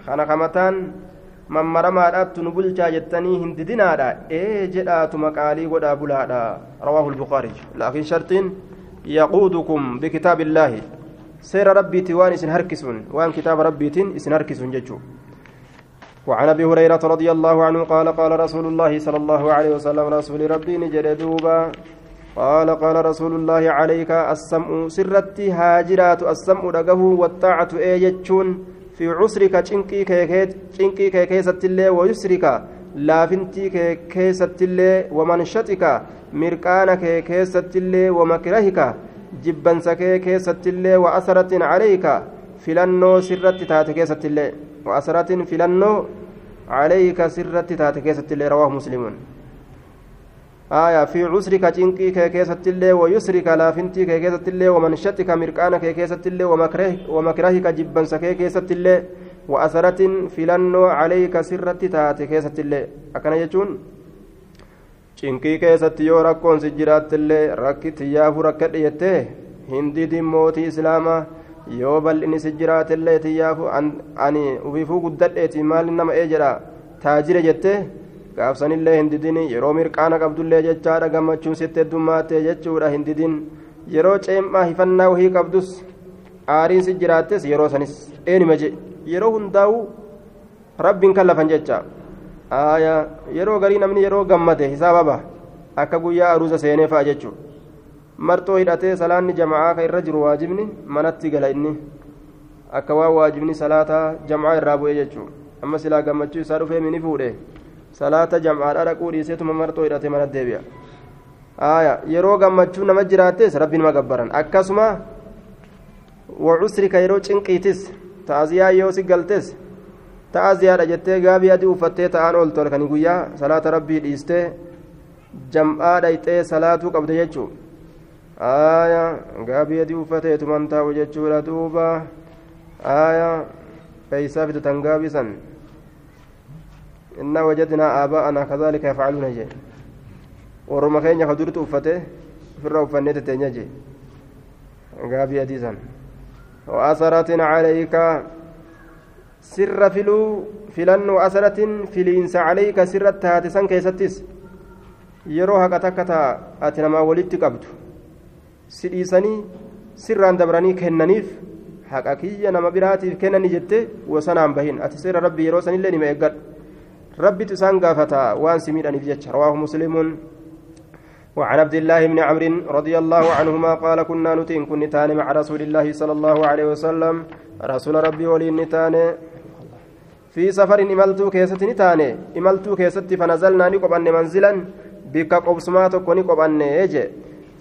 kana ka mataan mammaramaadhaattu nu bulchaa jettanii hin didinaadha ee jedhaatuma qaalii godhaa bulaadha rawaahu lbukaari laakiin shartiin yaquudukum bikitaabi illaahi seera rabbiitii waan isin harkisuun waan kitaaba rabbiitiin isin harkisuun jechuu وعن أبي هريرة رضي الله عنه قال قال رسول الله صلى الله عليه وسلم رسول ربي نجد دوبا. قال قال رسول الله عليك السمع سرتي هاجرات السمع رقه والطاعة ايجتشون في عسرك چنقي چنقي كيست الله ويسرك. لافنتي كيست الله ومنشتك مرقان كيست الله ومكرهك جبنس كيست الله وأثرة عليك filannoo sirratti taate keessatti illee وأسرات filannoo عليك sirratti taate keessatti illee رواه مسلم آية في عسرك تنقي كيكيسة الله ويسرك لا فنتي كيكيسة الله ومنشتك مرقانا كيكيسة الله ومكره ومكرهك جبا كيكيسة الله وأثرة فلنو عليك سرة تاتي كيسة الله أكن يجون cinqii keessatti yoo rakkoon si jiraattillee rakki tiyyaafu rakkadhe jettee hindidin mootii islaamaa yoo bal'inni si jiraatellee tiyyaafu ani ufiifuu guddadheeti maali nama ee jedha taajire jettee gaafsanillee hin didin yeroo mirqaana qabdullee jechaadha gammachuun sitti heddummaate jechuudha hin didin yeroo ceemmaa hifannaa wahii qabdus aariin si jiraattes yeroo sanis eenyuma je yeroo hundaa'u rabbiin kan lafan jecha yeroo garii namni yeroo gammade hisaababa akka guyyaa aruusa seenee fa'a jechuudha marxoo hidhatee salaanni jama'aa ka irra jiru waajibni manatti gala inni. Akka waan waajibni salaataa jama'aa irraa bu'ee jechuudha amma silaa gammachuu isaa dhufee mini fuudhee. salaata jam'aadha dhaquu dhiiseetuma marxoo hidhate mana deebi'a. Aya yeroo gammachuu nama jiraattes rabbi nama gabbaran akkasuma wacusrika yeroo cinqiitis ta'aziyaa yoo si galtes ta'aziyaadha jettee gaabii adii uffattee ta'aan ooltu halkanii guyyaa salaata rabbii dhiistee jam'aa dhayxee salaatuu qabde jechuu aya gaabii adii uffateetuman taa'u jechuudha duuba aya eeysaa fidatan gaabii san إنا وجدنا آباءنا كذلك يفعلون جي ورما كين يخدرت أفته في الروف النت تنجي غابي أديسا وأثرة عليك سر فلو فلن وأثرة فلينس عليك سر التهاتسا كيستس yeroo haqa takka taa ati namaa walitti qabdu si dhiisanii sirraan dabranii kennaniif haqa kiyya nama biraatiif kennani jette wasanaan bahin ati seera rabbii yeroo sanillee nima eeggadhu ربي تسان قافتا وان سمير أنفجتش رواه مسلم وعن عبد الله بن عمرو رضي الله عنهما قال كنا نتين كن نتان مع رسول الله صلى الله عليه وسلم. رسول ربي ولي نتان. في سفر إملتو كيست نتان. إملتو كيست فنزلنا نقبن منزلا. بك قبسمات كوني قبن يجي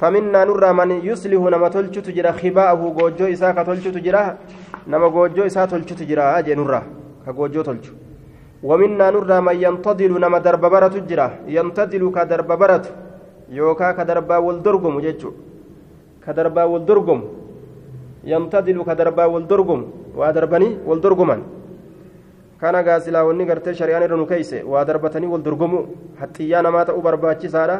فمنا نرى من يصلح نما تلچو تجرا خباءه غوجو إسا كتلچو تجرا نما غوجو إسا تلچو تجرا أجي نرى. كغوجو تلچو. ومنا نرى من ينتظل نما درب برة جرا ينتظل كدرب برة يوكا كدربا والدرقم جيتشو كدربا والدرقم ينتظل كدربا والدرقم ودربني والدرقما kana gaasilaa wanni gartee shari'aan irra nu keeyse waa darbatanii wal dorgomu haxxiyyaa namaa ta'uu barbaachisaadha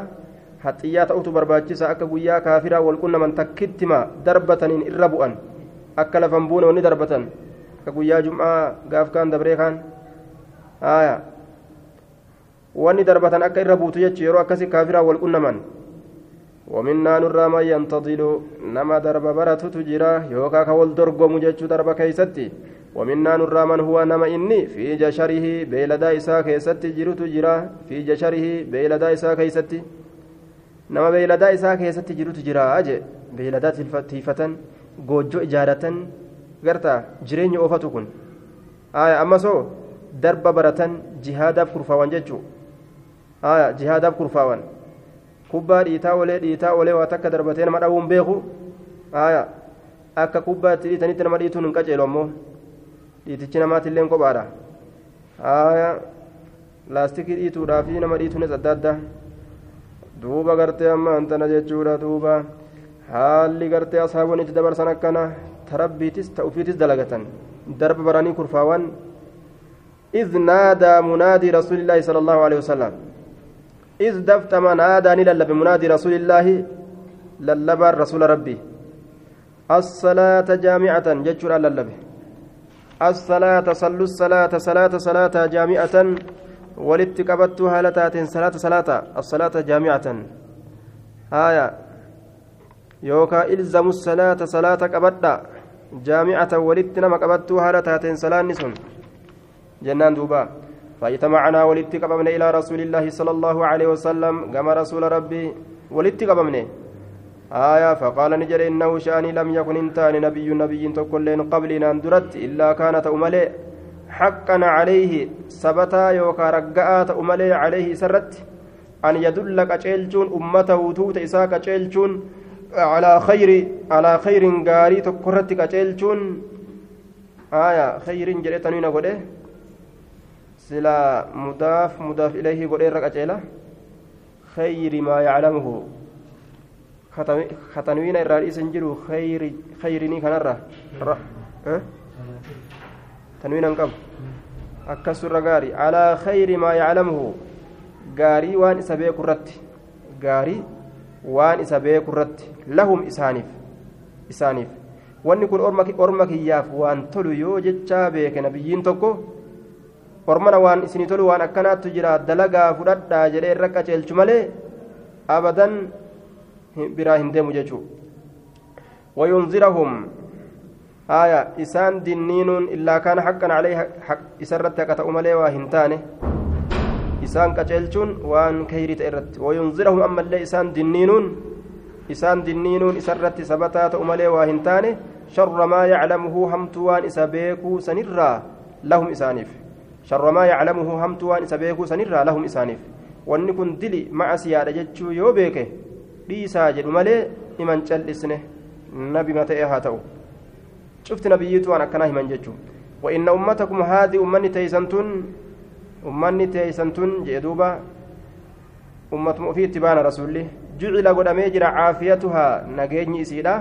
haxxiyyaa ta'utu barbaachisa akka guyyaa kaafiraa wal qunnaman takkittima darbataniin irra bu'an akka lafan buune wanni darbatan akka guyyaa jum'aa gaaf kaan dabree kaan aya wanni darbatan akka irra buutu jechu yeroo akkasi kaafiraa wal qunnaman. ومنا نرى من ينتظل نما درب برة تجرى يوكا كول درقم جتشو درب كيستي ومنا نرى من هو نما إني في جشره بيلدا إسا كيستي جرو تجرى في جشره بيلدا إسا كيستي نما بيلدا إسا كيستي جرو تجرى أجي بيلدا تيفة goojjoo ijaaratan garta jireenya oofatu kun. Aya amma soo darba baratan jihaadaaf kurfaawan jechuu. Aya jihaadaaf kurfaawan kubbaa dhiitaa olee dhiitaa olee waa takka darbatee nama dhawuun beeku aya akka kubbaa itti dhiitanitti nama dhiituun hin qaceelu ammoo dhiitichi namaatillee kophaadha aya laastikii dhiituudhaa fi nama dhiituunis adda adda duuba gartee amma antana jechuudha duuba haalli gartee asaaboon itti dabarsan akkana tarabbiitis ta'ufiitis dalagatan darba baranii kurfaawan إذ نادى منادي رسول الله صلى الله عليه وسلم إذ دفتم نادى للب منادي رسول الله للب رسول ربي. الصلاة جامعة جتشر للب الصلاة صلوا الصلاة صلاة صلاة جامعة. ولت قبضتها لتاتين صلاة صلاة. الصلاة جامعة. آية. يوكا إلزموا الصلاة صلاة قبضة جامعة ولت نما قبضتها لتاتين صلاة نسون. جنان دوبا. فاجتمعنا ولت قبمنا إلى رسول الله صلى الله عليه وسلم كما رسول ربي. ولت قبمنا. آية فقال نجر إنه شأني لم يكن إنتان نبي نبي تقولين قبلنا أندرت إلا كانت أملي. حقا عليه سبتا يوكا رقاء أملي عليه سرت. أن يدل قتيلجون أمته توت إساء قتيلجون على خير على خير غاري تكرت قتيلجون آية خير جريتنين قده سلا مضاف مضاف إليه قده رقتيلا خير ما يعلمه katanwiina irraa dhiisan jiru khayrinii kanarra tanwiina hin qabu akkasurra gaarii alaa khayri maa yaclamuhu gaarii waan isa beeku irratti gaarii waan isa beeku irratti lahum isaaniif isaaniif wanni kun orma kiyyaaf waan tolu yoo jechaa beeke nabiyyiin tokko ormana waan isinii tolu waan akkanaattu jira dalagaa fudhadhaa jedhee irra qaceelchu malee abadan biraa hin deemu jechuudha wayunzirahum haya isaan dinniinuun illaa kaana haqqan calee isarratti haqa ta'u malee waa hin taane isaan qaceelchuun waan kayrii ta'e irratti wayunzirahum ammallee isaan dinniinuun isaan dinniinuun isarratti sabataa ta'u malee waa hin taane sharra maa yaclamuhu hamtuu waan isa beekuu sanirraa lahum isaaniif maa yaclamuhu hamtuu waan isa beekuu sanirraa lahum isaaniif wanni kun dili macasiyaadha jechuu yoo beeke dhiisaa jedhu malee himan cal'isne nabima ta'e haa ta'u cufti nabiyyiitu waan akkanaa himan jechuun وإن أمتكم هذه أمني تيسنتون أمني تيسنتون جدوبا أمة في اتبان رسوله جعل قد أميجر عافيتها نجيني إسيدا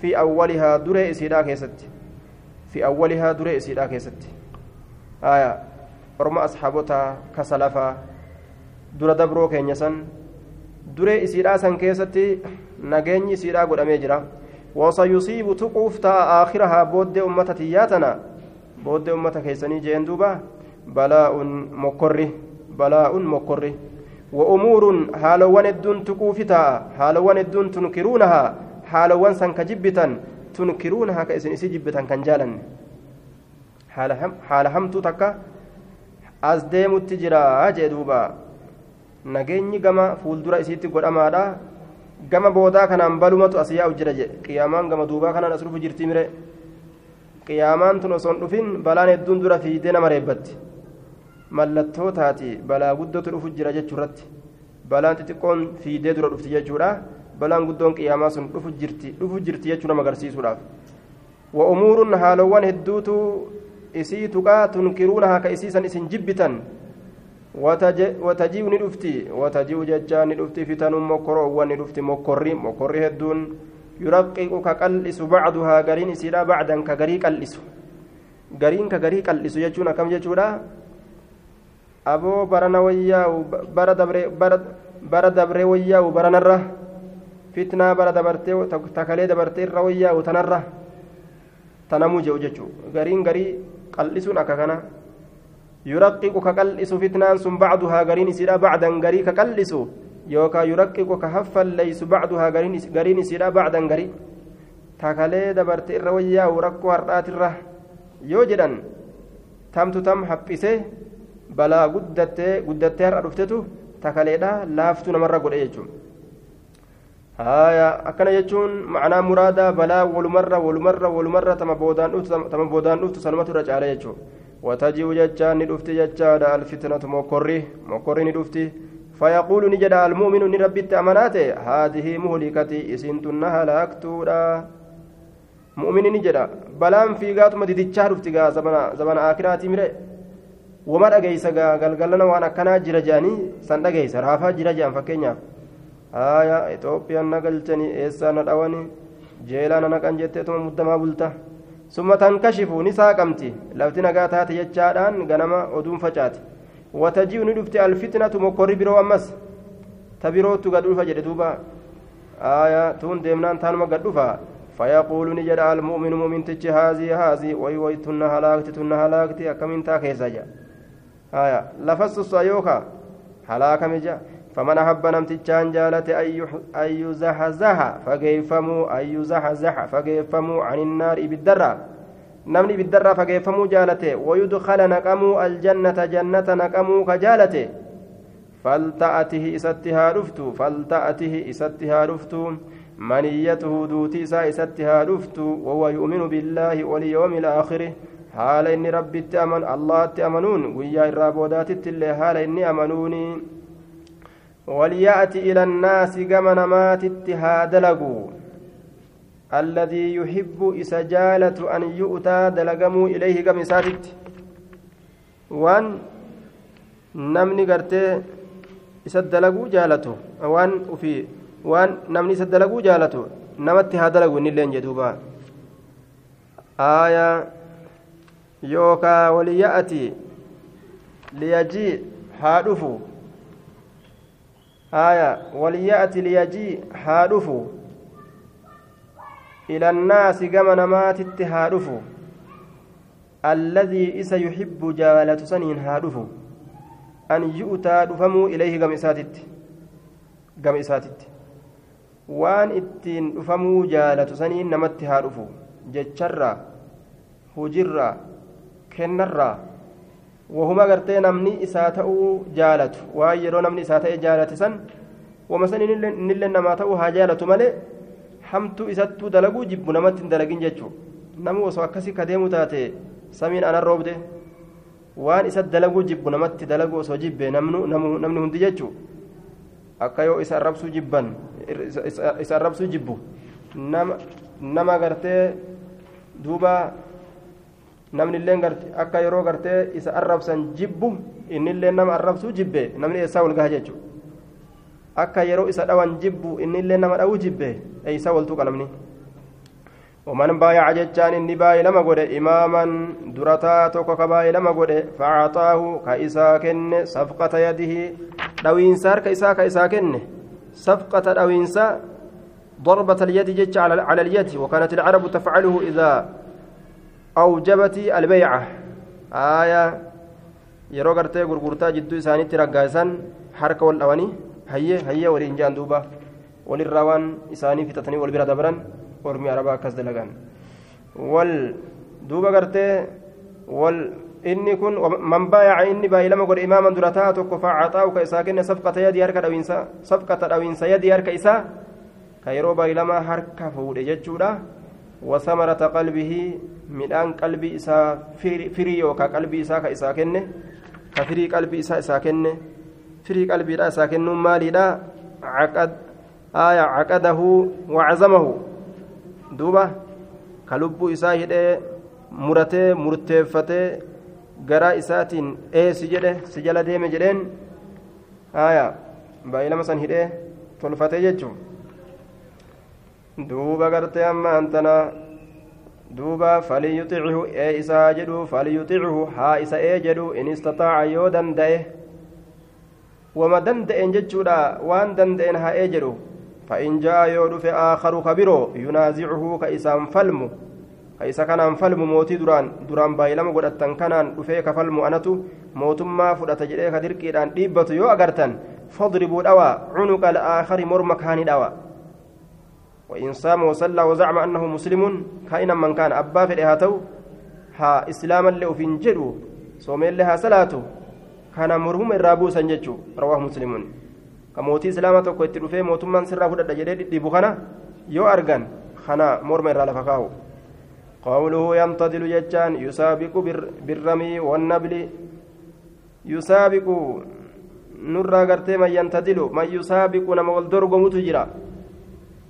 في أولها دري إسيدا كيست في أولها دري إسيدا كيست آية أرمى أصحابتها كسلفا در دبرو كينيسن duree isiidhaa san keessatti nageenyi isiidhaa godhamee jira wasayusiibu tuquuf ta'a aakhirahaa booddee ummata tiyyaatana booddee ummata keessanii jeen duuba balaa'un mokkorri balaa'un mokkorri ta'a haalowwan hedduun tunkiruunahaa haalowwan san ka jibbitan tunkiruunahaa ka isin isii jibbitan kan jaalanne haala hamtuu takka as deemutti jira jee duubaa nageenyi gama fuuldura isiitti godhamaadha. Gama boodaa kanaan balumatu as yaa'u jira jedhe qiyaamaan gama duubaa kanaan as dhufu jirti mire. Qiyaamaan tun osoo hin dhufin balaan hedduun dura fiidee nama reebbatti. Mallattoo taati balaa guddootu dhufu jira jechuurratti. Balaan xixiqqoon fiidee dura dhufti jechuudha. Balaan guddoon qiyaamaa sun dhufu jirti dhufu jirti jechuu nama agarsiisuudhaaf. Wa'umuurun haalowwan hedduutu isii tuqaa tunkiruunahaa ka isiisan isin jibbitan wataji'u ni dhufti wataji'u jechaa ni dhufti fitanuun mokkoroowwan ni dhufti mokkorri mokkorri hedduun yuraqiqu ka qal'isu bacduhaa gariin isiidha bacdan ka garii qal'isu gariin ka garii qal'isu jechuun akkam jechuudha aboo barana wayyaa'u bara dabre bara dabree wayyaa'u baranarra fitnaa bara dabartee takalee dabartee irra wayyaa'u tanarra tanamuu je'u jechuu gariin garii qal'isuun akka kana يرقق كقلس فتنان ثم بعدها غرين سيدا بعدا غري كقلس يوكا يرقق كهفل ليس بعدها غرين غرين سيدا بعدا غري تاكالي دبرت الرويا ورقو هرات الره يوجدن تمت تم حبسه بلا قدت قدت akkana jechuun macnaa muraada balaa walumarra walumarra walumarra tama boodaan dhuftu tama boodaan dhuftu sanumatu irra caala jechuudha. Wataji'u jechaan ni dhufti jechaadha alfitnatu mokorri mokorri ni dhufti. Fayaquulu ni jedha almu'minu ni rabbitti amanaate haadhihi muhlikati isiin tunna halaaktuudha mu'mini ni jedha balaan fiigaatuma didichaa dhufti gaa zabana akiraatii mire? Wama dhageeysa gaa galgalana waan akkanaa jira jedhanii san dhageeysa raafaa jira jedhan fakkeenyaaf. haaya itoophiyaan na galchanii eessaa na dhawanii jeelaa na naqan jetteetuma muddamaa bulta summa tankashifu ni saaqamti lafti nagaa taate jechaadhaan ganama oduun facaati wataji'u ni dhufti alfitnatu mokkorri biroo ammas تبيروت قد ألفا جد دوبا آية تون ديمنان تانما قد ألفا فيقول نجد المؤمن مؤمن تج هذه هذه وي وي تن هلاكت تن هلاكت أكمن تاكيزا جا آية لفظ الصيوخة هلاك مجا فمن أحب نمتجان جالت أن يزحزح فكيفموا أن يزحزح فكيفموا عن النار بالدرة. نمني بالدرة فكيفموا جالته؟ ويدخل نقموا الجنة جنة نقموا كجالته. فلتأته إستها رفتو فلتأته إستها رفتو منيته دوتي إسا إستها رفتو وهو يؤمن بالله واليوم الآخر. حال إني ربي تأمن الله تأمنون ويا الرابودات التلي حال إني أمنوني. وليأتي إلى الناس كما نمات اتهادلقوا. الذي يحب إسجالة أن يؤتى دلقموا إليه كم ساتت وان نمني قرتي إسدلقوا جالته وان وفي وان نمني إسدلقوا جالته نمت هادلقوا نلين جدوبا. آية يوكا وليأتي ليجيء هادفوا آية وليأتي ليجي هادفو إلى الناس كما نماتت هادفو الذي إسا يحب جالة سنين هادفو أن يؤتى دفموا إليه قم إساتت قم إساتت waan ittiin dhufamuu jaalatu saniin namatti haa dhufu jecharraa hujirraa kennarraa wahuma gartee namni isaa ta'uu jaalatu. Waan yeroo namni isaa ta'e jaalate san wama san innillee namaa ta'uu haa jaalatu malee hamtuu isattuu dalaguu jibbu namatti hin dalagin jechuu namu osoo akkasii kadeemu taate samiin anan roobde waan isa dalaguu jibbu namatti dalaguu osoo jibbe namni hundi jechuu akka yoo isa arrabsuu jibban isa arrabsuu jibbu nama gartee duuba namni illee akka yeroo gartee isa arrabsan jibbu inni illee nama arrabsuu jibbe namni eessaa wal gaha jechuudha akka yeroo isa dhawan jibbu inni illee nama dhawuu jibbe eeysaa waltuu qalamni ومن بايع جتان إني باي لما قد إماما درتا توكو كباي لما قد فأعطاه كإسا كن صفقة يده دوين سار كإسا كإسا كن صفقة دوين ضربة اليد جت على اليد وكانت العرب تفعله إذا أوجبت البيعة آية yeroo gartee gurgurtaa jidduu isaaniitti raggaa'isan harka wal dhawanii hayyee hayyee waliin jaan duuba walirraa waan isaanii fixatanii wal bira dabran ormi arabaa akkas dalagan wal duuba gartee wal inni kun man baayaca inni baay'ilama godhe imaaman dura ta'a tokko faacaxaa'u ka isaa kenne safqata yadii harka dhawiinsa safqata dhawiinsa yadii harka isaa ka yeroo baay'ilama harka fuudhe jechuudha وثمرة قلبه midhaan qalbii isaa firii yookaan qalbii isaa ka isaa kenne ka firii qalbii isaa isaa kenne firii qalbiidha isaa kennuun maaliidha caqadahu wacazamahu duuba ka lubbuu isaa hidhee muratee murteeffatee garaa isaatiin eesi jedhe si jala deeme jedheen haya baay'ilama san hidhee tolfatee jechuun duuba gartee amma antana duuba faliyuxichu ee isaa jedhu faliyuxichu haa isa ee jedhu in istataaca yoo danda'e. Wama danda'en jechuudha waan danda'en haa ee jedhu. فإن جاء يودف آخر كبيرو ينازعه كإسام فلم كإسا كان فلم موتي دران دران بايلم قدتن كان دفه كفلم أنتو موتما فدت جريك دركيدان ديبت يو أغرتن فاضربوا دوا عنق الآخر مرمكان دوا وإن صام وصلى وزعم أنه مسلم كائنا من كان أبا في هاتو ها إسلاما لأفين صومين لها صلاته كان مرهم الرابو سنججو رواه مسلم. كموتي إسلاما توكو اتلوفي موتمان سرا فدد جديد ديبو خنا يو أرغان خنا مرمى الرالة فكاو قوله يمتدل ججان يسابق بالرمي والنبل يسابق نرى غرتي من ينتدل من يسابق نما والدرغ متجرا.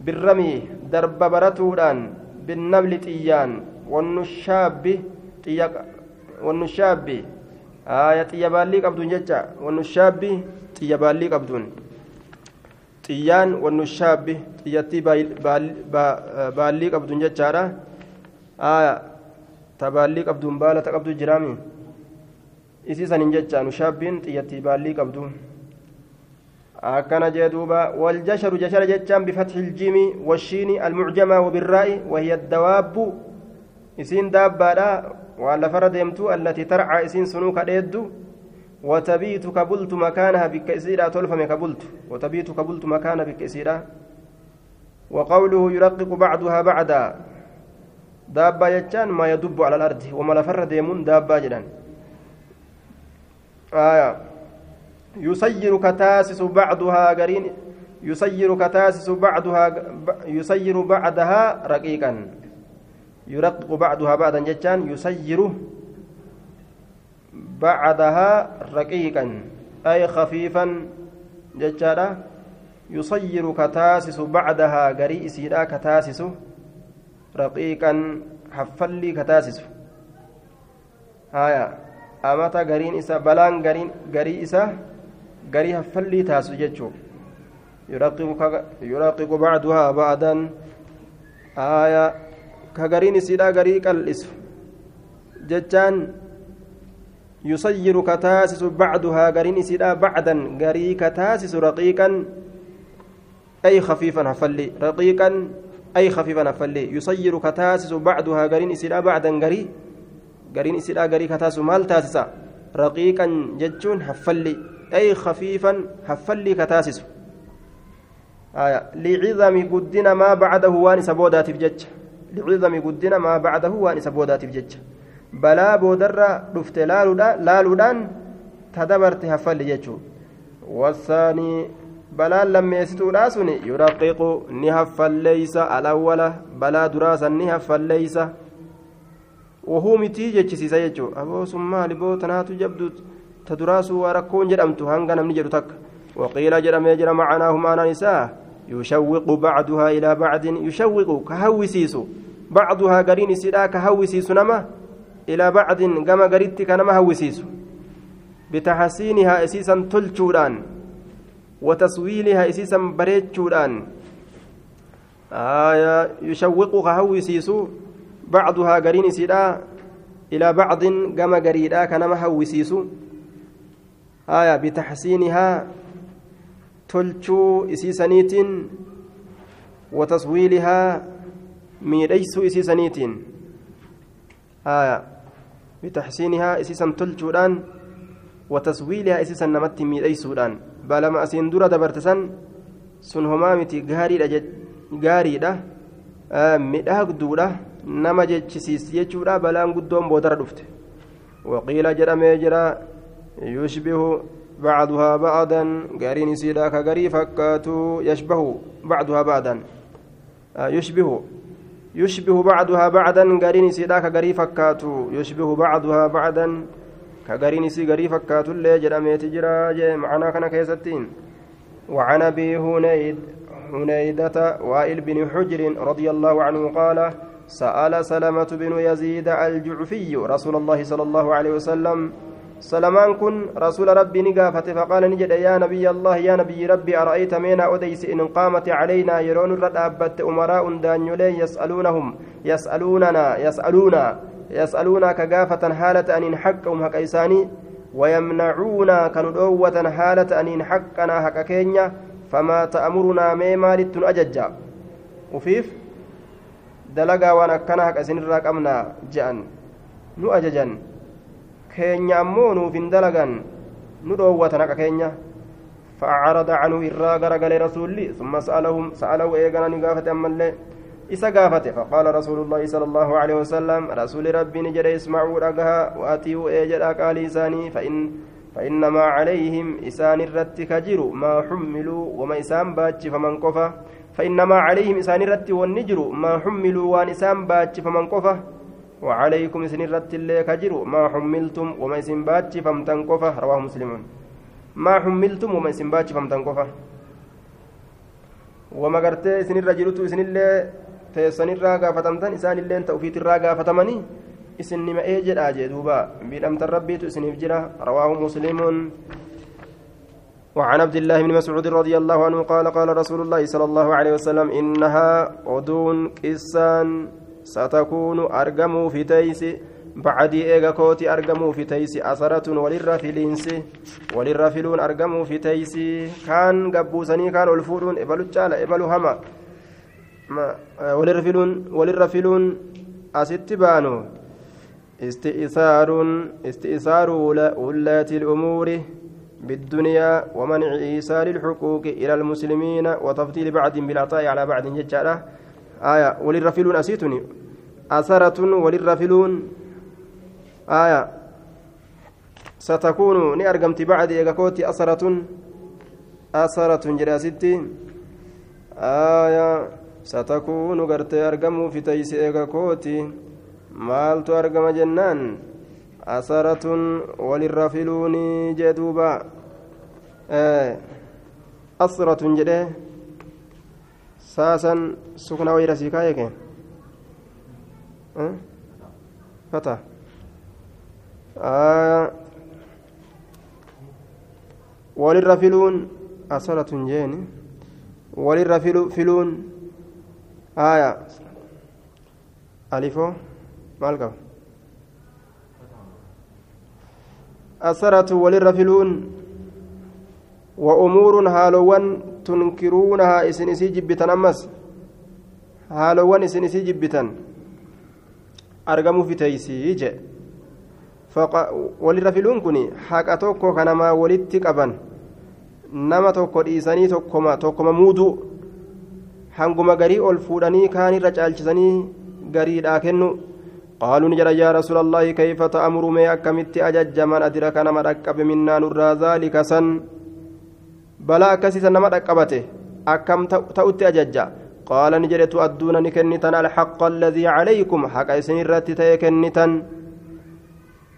بالرمي درب برتودان بالنبل طيان والنشاب طيق والنشاب آية طيبالي قبدون ججا والنشاب طيبالي قبدون طيان والنشاب طيتي بالي قبدون ججارا آية تبالي قبدون بالا تقبدو جرامي isiisan hin jechaa nushaabbiin xiyyattii baallii qabdu أكن جدوبا والجشر جشر جتان بفتح الجيم والشين المعجمة وبالراء وهي الدواب إسين دابا وعلى فردمت التي ترعى إسين سنوك ديدو وتبيت كبلت مكانها بكسيرة تلفم كبلت وتبيت كبلت مكانها بكسيرة وقوله يرقق بعضها بعدا دابا يجان ما يدب على الأرض وما لفر ديمون دابا جدا آية يسير كتاسس بعضها قرين يسير كتاسس بعضها يسير بعدها رقيقا. يرقق بعضها بعدا جتان يسير بعدها رقيقا. أي خفيفا جتانا يسير كتاسس بعدها قري إسيرا كتاسس رقيقا. حفلي كتاسس. هايا أمتا قرين إسا بلان قرين قري إسا garii haffallii taasu jechuun yuraqiqu bacduhaa ba'adan aaya ka gariin isiidha garii qal'isu jechaan yusayyiru ka taasisu bacduhaa gariin isiidha bacdan garii ka taasisu raqiiqan ay khafiifan haffalli raqiiqan ay khafiifan haffalli yusayyiru ka taasisu bacduhaa gariin isiidha bacdan garii gariin isiidha garii ka taasisu maal taasisa raqiiqan jechuun haffalli أي خفيفا هفلي كتاسس آية لعظم قدنا ما بعده وان سبودات بجج لعظم قدنا ما بعده وان سبودات بجج بلا بودر رفت لالودان تدبرت هفلي ججو والثاني balaan lammeessituudha sun yuraqiqu ni haffalleeysa alawwala balaa duraasa ni haffalleeysa wahuu mitii jechisiisa jechuu aboo sun maali boo tanaatu jabdu تدراسوا وركون جرمت هنغا نمني جرو تك. وقيل جرم يجرى معناه معنى نساء يشوق بعدها إلى بعد يشوق كهوسيس بعضها قرين سيدا كهوسيس نما. إلى بعد كما قريت كنما هوسيس بتحسينها إسيسا تلشوران وتصويلها إسيسا بريتشوران آية يشوق كهوسيس بعضها قرين سيدا. إلى بعض كما قريدا كنما هوسيس آية بتحسينها تلشو إسيسانيتين وتصويلها ميريس إسيسانيتين. آية بتحسينها إسيسا تلشودان وتصويلها إسيسا نمت ميريسودان بالما أسين درة دبرتسان sun homaa miti gaariidha gaariidha midhaagduudha nama jechisiis jechuudha balaan guddoon boodara dhufte waqiila jedhamee jira يشبه بعضها بعضا. قارين سيدا كغري فكاتو يشبه بعضها بعضا. آه يشبه. يشبه بعضها بعضا. قارين سيدا كغري فكاتو يشبه بعضها بعضا. كغرين سي غري فكاتو اللي جرميت جرا معنا كان كيستين. وعن أبي هنيد هنيدة وائل بن حجر رضي الله عنه قال سأل سلمة بن يزيد الجعفي رسول الله صلى الله عليه وسلم سلمان كن رسول ربي نقافته فقال نجد يا نبي الله يا نبي ربي أرأيت مينا أديس إن قامت علينا؟ يرون الرد أمراء دانيولي يسألونهم. يسألوننا يسألونا يسألونا كقافة حالة أن حقهم حق إساني ويمنعونا كندوة حالة أن حقنا حق كينيا. فما تأمرنا ميما لتن أججا. وفيف دلقا وأنا كان حق أسن الراقمنا جأن. نو أججا keenya ammoo nuuf hin dalagan? Nu dhoowwatan haqa keenya. فأعرض عنه إرى غرغل رسولي ثم سألهم سأله إيغانا نقافة أما اللي إسا قافته فقال رسول الله صلى الله عليه وسلم رسول ربي نجري اسمعوا رقها وأتيوا إيجر أقال إساني فإن فإنما عليهم إسان الرت كجر ما حملوا وما إسان باتش فمن قفا فإنما عليهم إسان الرت والنجر ما حملوا وان إسان باتش فمن قفا وعليكم إسن الرت اللي كجر ما حملتم وما إسن باتش فمتن قفة رواه مسلم. ما حملتم وما إسن باتش فمتن قفة وما قرتي إسن الرجلت إسن اللي teessan irraa gaafatamtan isaan illeen ta'ufiit irraa gaafatamanii isin nima ee jedhaa jee duuba miidhamtan rabbiitu isiniif jira وعن عبد الله بن مسعود رضي الله عنه قال قال رسول الله صلى الله عليه وسلم إنها أدون كسان ستكون أرجموا في تيس. بعدي إيغا كوتي أرقموا في تيسي أثرة وللرا فيلينسي وللرا فيلون أرقموا في تيسي كان قبوسني كان ألفورون. إبلو جالا إبلو هما. filuun asitti baanu استئثار استئثار ولاة الأمور. بالدنيا ومنع إيصال الحقوق إلى المسلمين. وتفضيل بعض بالعطاء على بعض ججالة آية وللرفلون أسيتني. أثرة وللرفلون آية. ستكون نأرقمت بعد إيقاكوتي أثرة. أثرة جراستي آية. ستكون غرتي أرقموا في تيس إيغاكوتي مالتو أرقم جنان. أثرة وللرافلوني جدوبا آه أثرة جده ساسا سكنا ويرسي كايك أه؟ فتى آه. وللرافلون أثرة جيني وللرافلون آية. ألفو maal qaba أثرة وللرفلون وأمور هالوان تنكرونها إسن إسي جبتن أمس هالوان إسن إسي جبتن أرقموا في تيسيج walirrafiluun kun haqa tokko kanamaa walitti qaban nama tokko dhiisanii tokkoma muuduu hanguma garii ol fuudhanii kaanirra caalchisanii gariidhaa kennu قالوا نجر يا رسول الله كيف تأمر ما أكمت أجج من أدرك نما ركب منا نرى ذلك سن بلا كسيسا نما ركبته أكم تأتي أجج قال نجر تؤدون نكنتن الحق الذي عليكم حق إسن الرت تيكنتن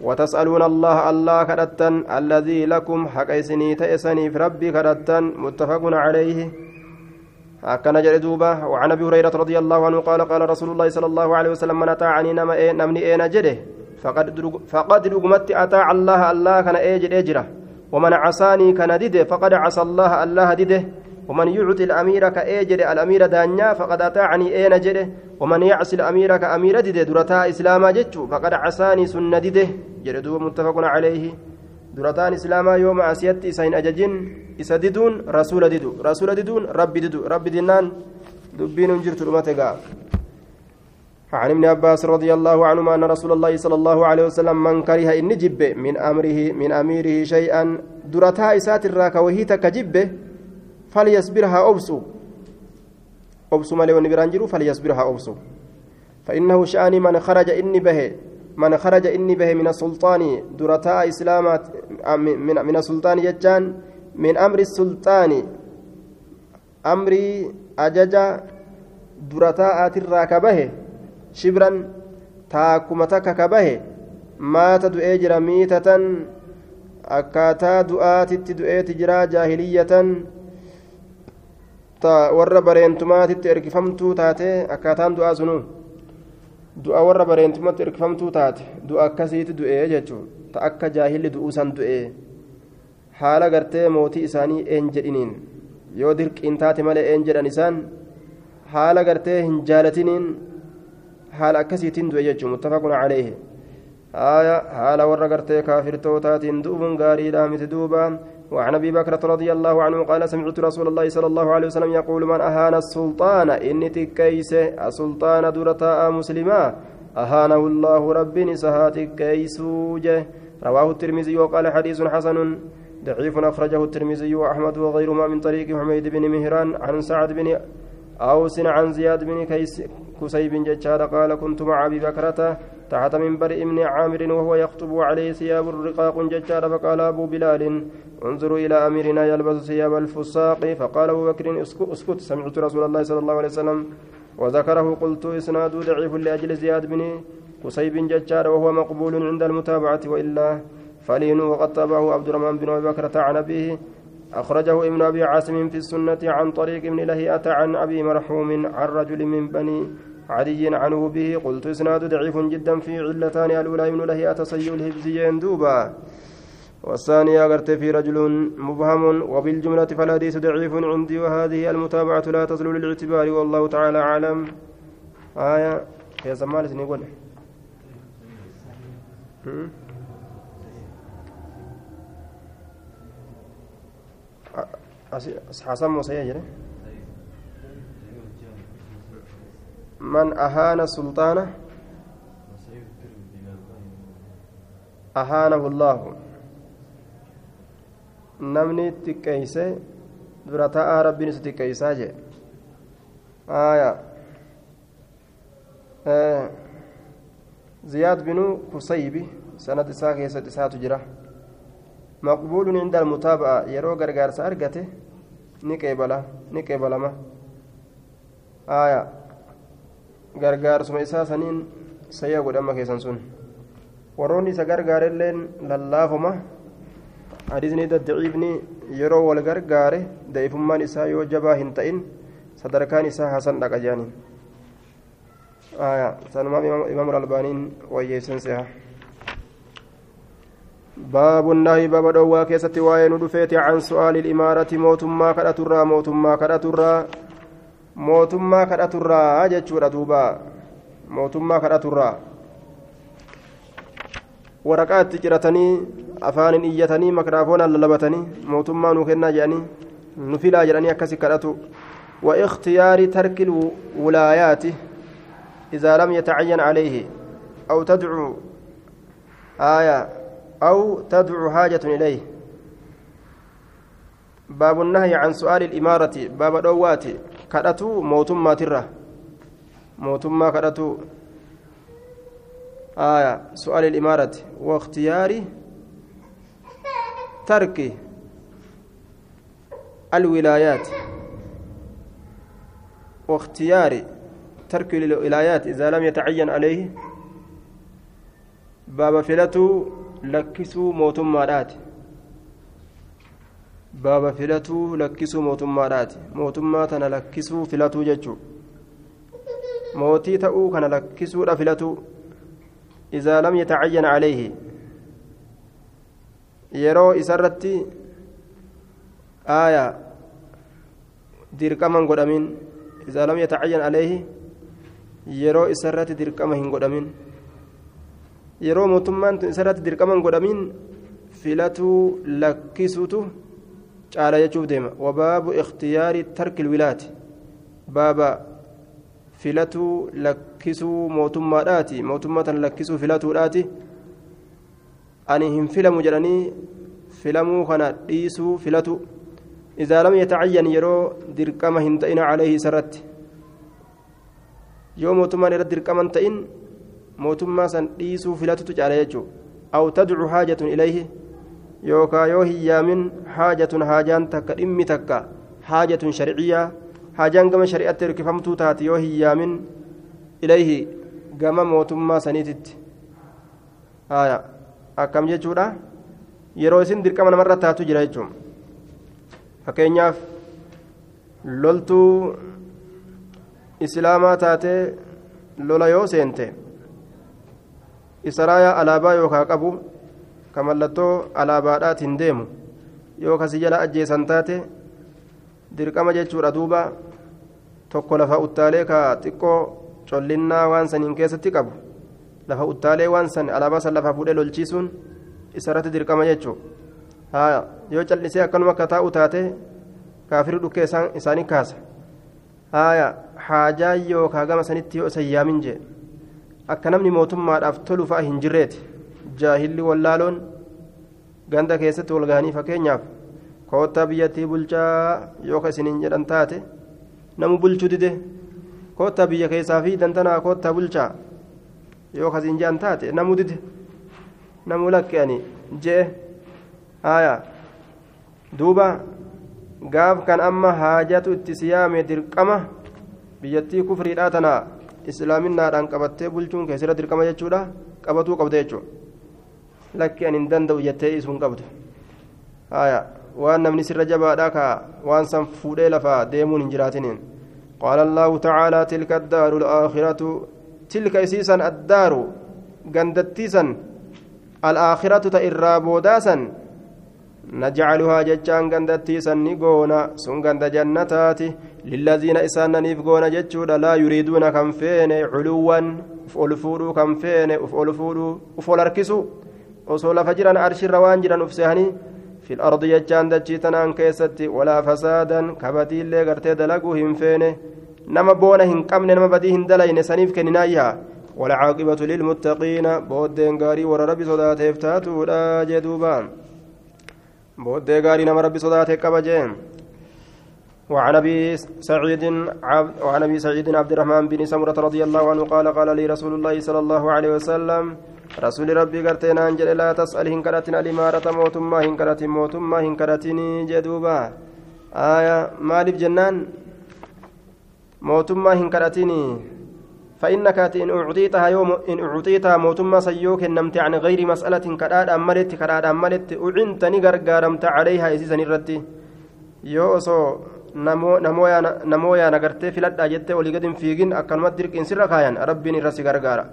وتسألون الله الله كرتن الذي لكم حق إسني تيسني في ربي كرتن متفق عليه أكن جل دوبا وعن أبي هريرة رضي الله عنه قال قال رسول الله صلى الله عليه وسلم من أطاعني نما إيه نمني إيه نجده فقد فقد رقمت أطاع الله الله كان إيجر إجره ومن عصاني كان فقد عصى الله الله دده ومن يعطي الأمير كأجر الأمير دانيا فقد أطاعني إيه نجده ومن يعصي الأمير كأمير دده درتا إسلاما جتشو فقد عصاني سنة دده جردوب متفق عليه. durataan islaamaa yoo macasiyatti isa hin ajajin isa diduun rasuula didu rasuula diduun rabbi didu rabbi dinnaan dubbiin عن ابن عباس رضي الله عنهما أن رسول الله صلى الله عليه وسلم من كره إن جب من أمره من أميره شيئا درتها إسات الراك وهي تكجب فليصبرها أبسو أبسو مالي فليصبرها فإنه شأن من خرج إني به من خرج إني به من السلطان درتا إسلامات من, من السلطان جتان من أمر السلطان. أمري أججا درتا shibran taakuma takka ka bahe maata du'ee jira miitatan akkaataa du'aatitti du'eeti jira jaahiliyyatan warra bareentumaatitti ergifamtuu taate akkaataan du'aa sunuu du'a warra bareentumatti ergifamtuu taate du'a akkasiiti du'ee jechuun ta akka jaahilli du'uusan du'ee haala gartee mootii isaanii een jedhiniin yoo dirqiin taate malee een jedhan isaan haala gartee hin jaalatiniin haala akkasiitiin du'e jechuun muttafaqun caleehi haala warra gartee kaafirtootaatiin du'uun gaariidhaa miti duubaan وعن أبي بكر رضي الله عنه قال سمعت رسول الله صلى الله عليه وسلم يقول من أهان السلطان؟ إني تكيس. السلطان درتا مسلما. أهانه الله رب نسهات كيسوجه رواه الترمذي وقال حديث حسن. ضعيف أخرجه الترمذي وأحمد وغيرهما من طريق حميد بن مهران عن سعد بن اوس عن زياد بن كيس كسيب ججار قال كنت مع أبي بكرة تحت منبر ابن عامر وهو يخطب عليه ثياب رقاق ججار فقال أبو بلال انظروا إلى أميرنا يلبس ثياب الفساق. فقال أبو بكر اسكت سمعت رسول الله صلى الله عليه وسلم وذكره. قلت إسناد ضعيف لأجل زياد بن قصيب ججار وهو مقبول عند المتابعة وإلا فلين وقد تابعه عبد الرحمن بن أبي بكر عن أبيه أخرجه ابن أبي عاصم في السنة عن طريق ابن لهيئة عن أبي مرحوم عن رجل من بني عدي عنه به. قلت إسناد ضعيف جدا في علتان. الأولى ابن لهيئة سيء الهبز يندوبا. والثانية أغرت في رجل مبهم. وبالجملة فالحديث ضعيف عندي. وهذه المتابعة لا تصل للاعتبار والله تعالى أعلم. آية. يا زمال سنقول حسن موسى من أهان سلطانه أهانه الله namni xiqqeeyse dura ta'aa rabbiin isa xiqqeeysaa jee aya ziyaad binu kusaybi sanad isaa keessatti isaatu jira maqbuulun inda almutaaba'a yeroo gargaarsa argate aya gargaarsuma isaa saniin sayya godhama keessan sun warroonni isa gargaarelleen lallaafuma hadiisni daddaciifni yeroo wal gargaare da'ifummaan isaa yoo jabaa hin ta'in sadarkaan isaa hasan dhaqa jaaniin sanumaaf imaam albaaniin wayyeessan seha باب النهي باب دوا كيست وين دفيت عن سؤال الإمارة موتما كدترا موتما كدترا موتما كدترا جتشورا دوبا موتما كدترا waraqaatti ciratanii afaanin iyyatanii makraafoonaan lallabatanii mootummaa nuu kennaa jedhanii nu filaa jedhanii akkasi kadhatu. واختيار ترك الولايات إذا لم يتعين عليه أو تدعو آية أو تدعو حاجة إليه. باب النهي عن سؤال الإمارة باب دوات كرتو موتما ترى. موتما كرتو آية سؤال الإمارة واختيار ترك الولايات. واختيار ترك الولايات إذا لم يتعين عليه. باب فلتو لكسوا موتمارات baaba filatuu lakkisuu mootummaadhaati mootummaa tana lakkisuu filatuu jechuu mootii ta'uu kana lakkisuudha filatuu إذا لم يتعين عليه yeroo isarratti aaya dirqama hin godhamin idaa lam yatacayyan aleehi yeroo isarratti dirqama hin godhamin yeroo mootummaan isarratti dirqama hin godhamin filatuu lakkisutu caala jechuuf deema wabaabu ikhtiyaari tarki ilwilaati baaba filatuu lakkisuu mootummaadhaati mootummaa tan lakkisuu filatuudhaati ani hin filamu jedhanii filamuu kana dhiisuu filatu yatacayyan yeroo dirqama hin ta'ina calayhi isarratti yoo mootummaan irratti dirqama hin ta'in mootummaa san dhiisuu filatutu caala jechuu aw tadcu haajatun ilayhi yookaa yoo hin yaamin haajatun haajaan takka dhimmi takka haajatun sharciyyaa haajaan gama shari'atti hirkifamtuu taate yoo hin yaamin ilayhi gama mootummaa saniititti akkam jechuudha yeroo isin dirqama namarra taatu jira jechuun fakkeenyaaf loltuu islaamaa taatee lola yoo seente israayaa alaabaa yookaa qabu ka mallattoo alaabaadhaatiin deemu yoo kasi jala ajjeesan taate dirqama jechuudha duuba tokko lafa uttaalee ka xiqqoo collinnaa waan saniin keessatti qabu lafa uttaalee waan san alaabaa san lafa fuudhee lolchiisuun isarratti dirqama jechuudha yoo callisee akkanuma akka taa'u taate kaafirii dhukkee isaanii kaasa. Haajaa yookaan gama sanitti yoo isa yaamin jee akka namni mootummaadhaaf tolu fa'a hin jirreeti. Jaahilli wallaaloon ganda keessatti walgahanii fakkeenyaaf koottaa biyyattii bulchaa yookaan isiniin jedhan taate namu bulchuu dide. Koottaa biyya keessaa fi dantanaa koottaa bulchaa yookaan isin jedhan taate namu dide. Namu lakke'anii jee. Haaya duuba. gaaf kan amma haajatu itti siyaame dirqama biyyattii kufriidhaa tana islaaminaadhaan qabattee bulchuun keessira dirqama jechuudha qabatuu qabda jechuudha lakki ani hin danda'u jettee isuun qabdu waan namni sirra jabaadhaa ka waan san fuudhee lafaa deemuun hin jiraatiniin qaala allaahu tacaalaa tilka addaaru alaakhiratu tilka isiisan addaaru gandattiisan alaakhiratu ta irraa boodaasan نجعلها جتان غندتي سني غونا سن غند جنتاتي للذين إساننيف قونا جتشودا لا يريدون كم فين علوا أفول فودو كم فين أفول فودو أفول فجرا أرش الروان جرا أفسهني في الأرض يجان دجيتنا كيستي ولا فسادا كبدي اللي قرتي دلقو هم فين. نما بونا هن قمن نما بدي هن دلين سنيف كننايا والعاقبة للمتقين بودين غاري ور ربي صدات افتاتو لا جدوبان بودين غاري نما ربي صدات كبجين. وعن أبي سعيد عبد وعن أبي سعيد عبد الرحمن بن سمرة رضي الله عنه قال قال لي رسول الله صلى الله عليه وسلم رسول ربي قرتنا أنجل لا تسأل هنكرتنا الإمارة موتما هنكرت موتما هنكرتني جدوبا. آية مالف جنان موتما هنكرتني فإنك إن أعطيتها يوم إن أعطيتها موتما سيوك نمت عن غير مسألة كراد أملت كراد أملت أعنتني غرغارمت عليها إسيسن الرتي يوسو namooyaan agartee filadhaa jettee olii gadi hin fiigin akkanumatti dirqiin sirra kaayan rabbiin irra si gargaara.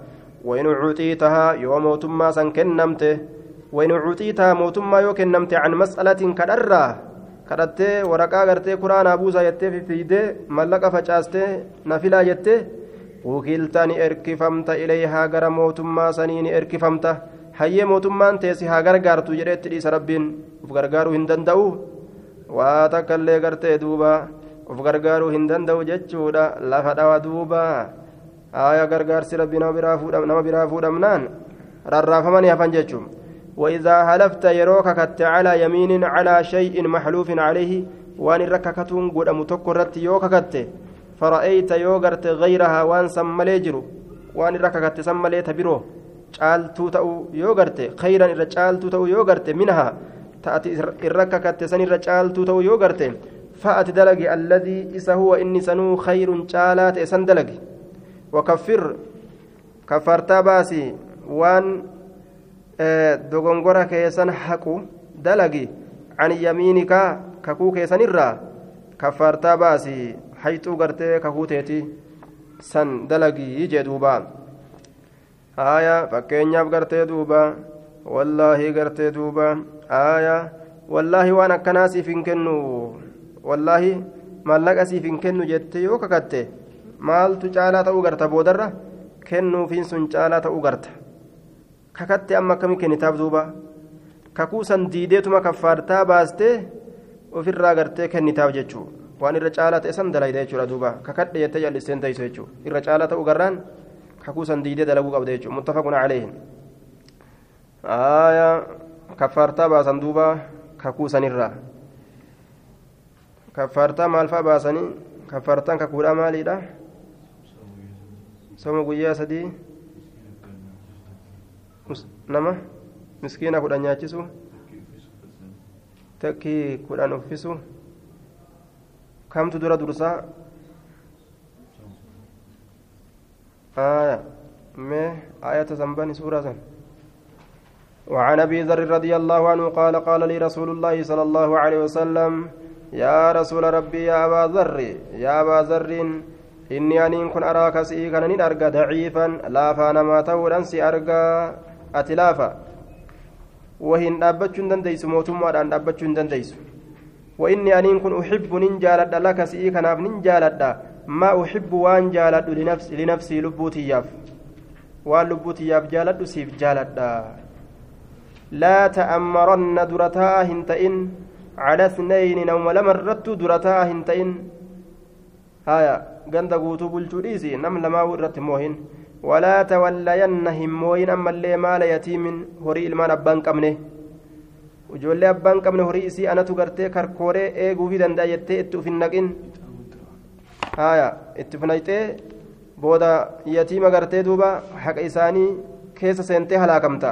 Wain ucuxiitahaa yoo mootummaa san kennamte wain ucuxiitahaa mootummaa yoo kennamte can mas'alatiin kadharraa kadhattee waraqaa agartee kuraanaa buusaa jettee fifiidee mallaqa facaastee nafilaa jettee وكلتا نركفمت إليها غرا موتما سنين إركفمت هي موتما تيسي ها غرغارتو dhiisa rabbiin سربين وغرغارو هندن داو waa takka illee gartee duuba uf gargaaruu hin danda'u jechuudha lafa dhawa duuba aaya gargaarsi rabbi nama biraa fuudhamnaan rarraafamanii hafan jechuun وإذا هلفت يروك كت على يمين على شيء محلوف عليه وان رككتون قد متكرت يوك كت فرأيت يوغرت غيرها وان سملي جرو وان رككت سملي تبرو caaltuu ta'uu yoo garte khayran irra caaltuu ta'uu yoo garte minhaa تأتي إرك كتسن الرجال تو يو غرتين فأتي دلقي الذي إسا هو إني سنو خير جالات إسان دلقي وكفر كفرتا باسي وان دغنغورا كيسان حقو دلقي عن يمينك ككو كيسان الرا كفرتا باسي حيث غرتي ككوتيتي سن دلقي يجي دوبا. آية فكينياف غرتي دوبا والله غرتي دوبا آية والله وأنا كناسي فين كنو والله maallaqa siif hin kennu jettee yoo kakatte maaltu caalaa ta'uu garta boodarra kennuufiin sun caalaa ta'uu garta kakatte amma akkamii kennitaaf duuba kakuu san diideetuma kaffaartaa baastee ofirraa gartee kennitaaf jechuu waan irra caalaa ta'e san dalayda jechuudha duuba kakadhe jettee jalliseen ta'isu jechuu irra caalaa ta'uu garraan kakuu san diidee dalaguu qabda jechuu muttafaqun caleehin aayaa kaffaartaa baasan duuba kakuu sanirraa kaffaartaa maal fa'a baasanii kaffaartaan kakuudhaa maaliidha soma guyyaa sadii nama miskiina kudhan nyaachisu takkii kudhan uffisu kamtu dura dursaa آية ما آية زنبان سورة وعن أبي ذر رضي الله عنه قال قال لي رسول الله صلى الله عليه وسلم يا رسول ربي يا أبا ذر يا أبا ذر إني أن كن أراك سيكا نين أرقى ضعيفا لا فانا ما تولن سي أرقى أتلافا. وهن أبتشن دنديس موتما أن أبتشن دنديس. وإني أن كن أحب ننجالد لك سيكا ناف ننجالد ما أحب وأن جالد لنفسي لنفسي لبوتي ياف وأن لبوتي ياف جالد سيف جالد لا تأمرن درتا هنتئن على اثنين نوم لمرت درتا هنتئن هايا غند غوتو بلچو ديسي نم لما ورت موهن ولا تولين هموين أما اللي مال يتيم هري المان أبان abbaan qabne horii isii anatu gartee karkooree eeguu fi danda'a jettee itti ufin naqin haya itti ufnayxee booda yatiima gartee duuba haqa isaanii keessa seentee halaakamta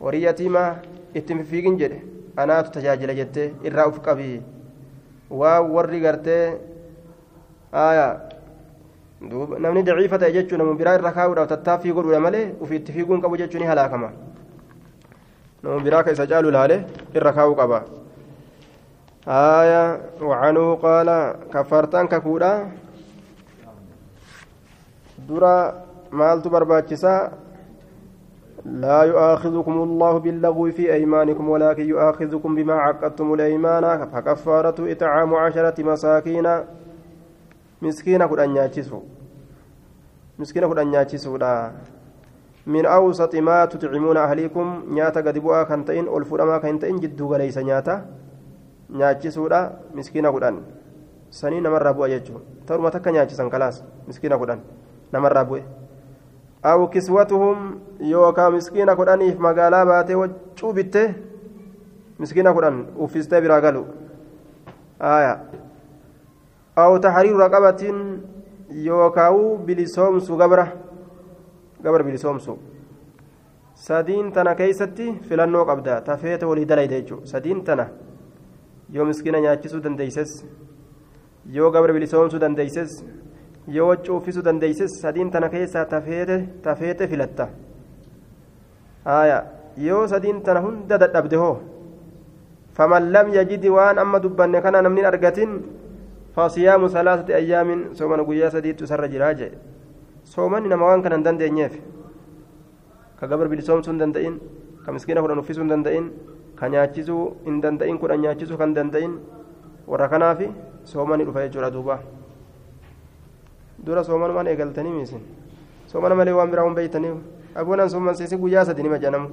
horii yatiima itti fiigin jedhe anaatu tajaajila jettee irraa uf qabii waa warri gartee namni daciifa ta'e jechuun nama biraa irra kaa'uudhaaf tattaaffii godhuudha malee ufiitti fiiguun qabu jechuun ni halaakama nama biraa ka isa caalu ilaale irra kaa'uu qaba آية وعنه قال كفرتان ككودا درا مالت برباچسا لا يؤاخذكم الله باللغو في أيمانكم ولكن يؤاخذكم بما عقدتم الأيمان. فكفارة إطعام عشرة مساكين. مسكينة قد أن ياتشسوا مسكينة قد أن ياتشسوا من أوسط ما تطعمون أهليكم نياتا قد بؤا كنتين ألفرما كنتين جدو غليس نياتا. نياتشسوا مسكينة قد أن. sanii namarraa bu'a jechuun ta'uma takka nyaachisan kalaas miskiina kudhan namarraa bu'e aw yookaan miskiina kudhaniif magaalaa baatee waccuu bittee miskiina kudhan uffistee biraa galu aayaa aw taxriiru raqabatiin yookaan bilisoomsu gabra gabra bilisoomsu sadiin tana keessatti filannoo qabda tafeete walii dalayda jechuudha sadiin tana yoo miskiina nyaachisuu dandeeyses. yoo gabra bilisoomsuu dandeeyses yoo waccuu uffisuu dandeeyses sadiin tana keessaa tafeete filatta yoo sadiin tana hunda dadhabde hoo faman lam yajidi waan amma dubbanne kana namni argatin fasiyaamu salaasati ayyaamin soomana guyyaa sadiittu isarra jiraa jee soomanni nama waan kana hin dandeenyeef ka gabra bilisoomsuu hin danda'in ka miskiina kudhan uffisuu hin danda'in ka nyaachisuu hin danda'in kudhan nyaachisuu kan danda'in warra kanaafi soomani dhufa jechuudha duuba dura soomanumaan eegaltanii miisin soomana malee waan biraa hin beeytanii abuunaan soomansiisi guyyaa sadi nima jedhamu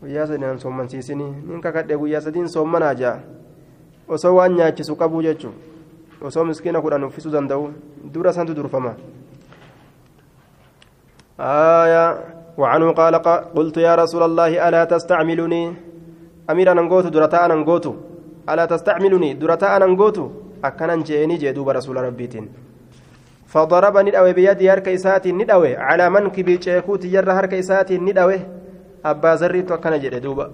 guyyaa sadi nan soomansiisini nin kakadhe guyyaa sadiin soomanaa jaa osoo waan nyaachisu qabuu jechuun osoo miskiina kudhan uffisuu danda'u dura santu durfama آية وعنه قال قلت يا رسول الله ألا تستعملني أمير أنغوت درتا أنغوت ألا تستعملني درتا أنغوت أكنا جيني جدوب رسول ربيتين فضربني الأوي بيدي هرك إساتي ندأوي على منكبي شيكوت جر هرك إساتي ندأوي أبا زريت أكنا جدي دوبا